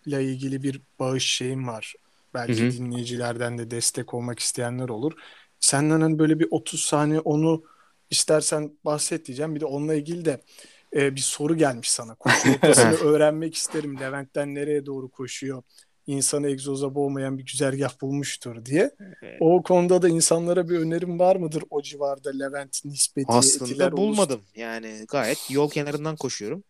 ile ilgili bir bağış şeyim var. Belki Hı-hı. dinleyicilerden de destek olmak isteyenler olur. Senden hani böyle bir 30 saniye onu istersen bahset diyeceğim. Bir de onunla ilgili de e, bir soru gelmiş sana. Koşu rotasını öğrenmek isterim. Levent'ten nereye doğru koşuyor? İnsanı egzoza boğmayan bir güzergah bulmuştur diye. O konuda da insanlara bir önerim var mıdır o civarda Levent nispeti? Aslında bulmadım. Olursa? Yani gayet yol kenarından koşuyorum.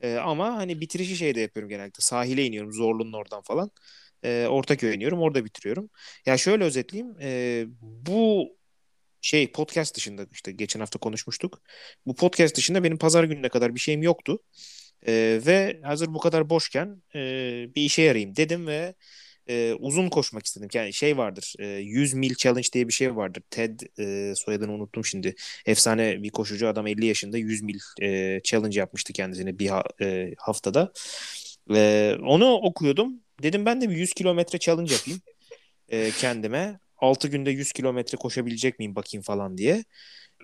Ee, ama hani bitirişi şeyde yapıyorum genellikle. Sahile iniyorum Zorlu'nun oradan falan. Ee, Ortaköy'e iniyorum orada bitiriyorum. Ya şöyle özetleyeyim. E, bu şey podcast dışında işte geçen hafta konuşmuştuk. Bu podcast dışında benim pazar gününe kadar bir şeyim yoktu. E, ve hazır bu kadar boşken e, bir işe yarayayım dedim ve e, uzun koşmak istedim. Yani şey vardır. E, 100 mil challenge diye bir şey vardır. Ted e, soyadını unuttum şimdi. Efsane bir koşucu adam 50 yaşında 100 mil e, challenge yapmıştı kendisine bir ha, e, haftada. E, onu okuyordum. Dedim ben de bir 100 kilometre challenge yapayım e, kendime. 6 günde 100 kilometre koşabilecek miyim bakayım falan diye.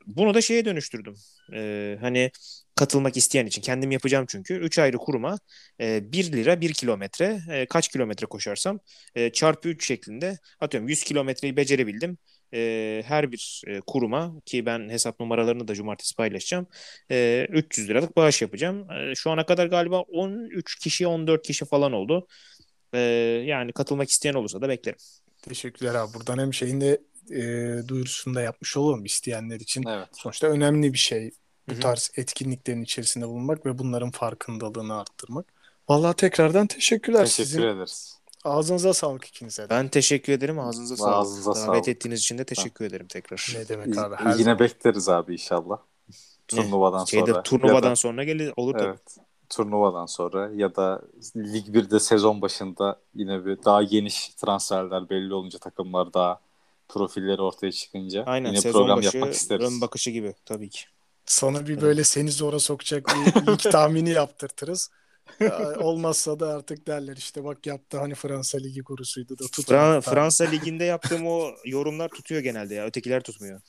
Bunu da şeye dönüştürdüm. Ee, hani katılmak isteyen için kendim yapacağım çünkü. 3 ayrı kuruma e, 1 lira 1 kilometre e, kaç kilometre koşarsam e, çarpı 3 şeklinde atıyorum 100 kilometreyi becerebildim. E, her bir e, kuruma ki ben hesap numaralarını da cumartesi paylaşacağım. E, 300 liralık bağış yapacağım. E, şu ana kadar galiba 13 kişi 14 kişi falan oldu. E, yani katılmak isteyen olursa da beklerim. Teşekkürler abi. Buradan hem şeyin de e, duyurusunu da yapmış olalım isteyenler için. Evet. Sonuçta önemli bir şey bu Hı-hı. tarz etkinliklerin içerisinde bulunmak ve bunların farkındalığını arttırmak. Vallahi tekrardan teşekkürler. Teşekkür Sizin ederiz. Ağzınıza sağlık ikinize de. Ben teşekkür ederim. Ağzınıza sağlık. Ağzınıza Davet sağlık. ettiğiniz için de teşekkür ha. ederim tekrar. Ne demek abi. Her Yine zaman. bekleriz abi inşallah. Turnuvadan Şeyde, sonra. Turnuvadan da, sonra gelir olur tabii. Turnuvadan sonra ya da Lig 1'de sezon başında yine bir daha geniş transferler belli olunca takımlar daha profilleri ortaya çıkınca Aynen, yine sezon program başı, yapmak isteriz. Ön bakışı gibi tabii ki. Sana bir böyle seni zora sokacak bir lig tahmini yaptırtırız. Ya, Olmazsa da artık derler işte bak yaptı hani Fransa Ligi kurusuydu da Fra- tutmadı. Fransa liginde yaptığım o yorumlar tutuyor genelde ya. Ötekiler tutmuyor.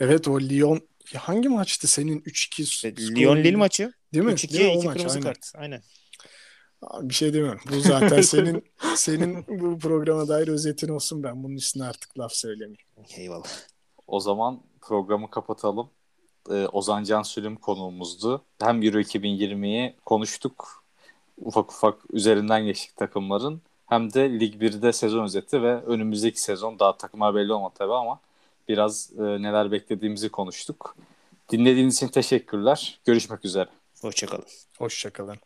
Evet o Lyon hangi maçtı senin 3-2 İşte skor- Lyon Lille maçı değil mi? 3-2 Değil mi? O 2 maç, kırmızı aynen. kart. Aynen. Abi Bir şey demiyorum. Bu zaten senin senin bu programa dair özetin olsun ben bunun üstüne artık laf söylemeyeyim. Eyvallah. O zaman programı kapatalım. Ee, Ozan Can Sülüm konuğumuzdu. Hem Euro 2020'yi konuştuk. Ufak ufak üzerinden geçtik takımların. Hem de Lig 1'de sezon özeti ve önümüzdeki sezon daha takımlar belli olmadı tabii ama biraz e, neler beklediğimizi konuştuk. Dinlediğiniz için teşekkürler. Görüşmek üzere. Hoşçakalın. Hoşçakalın.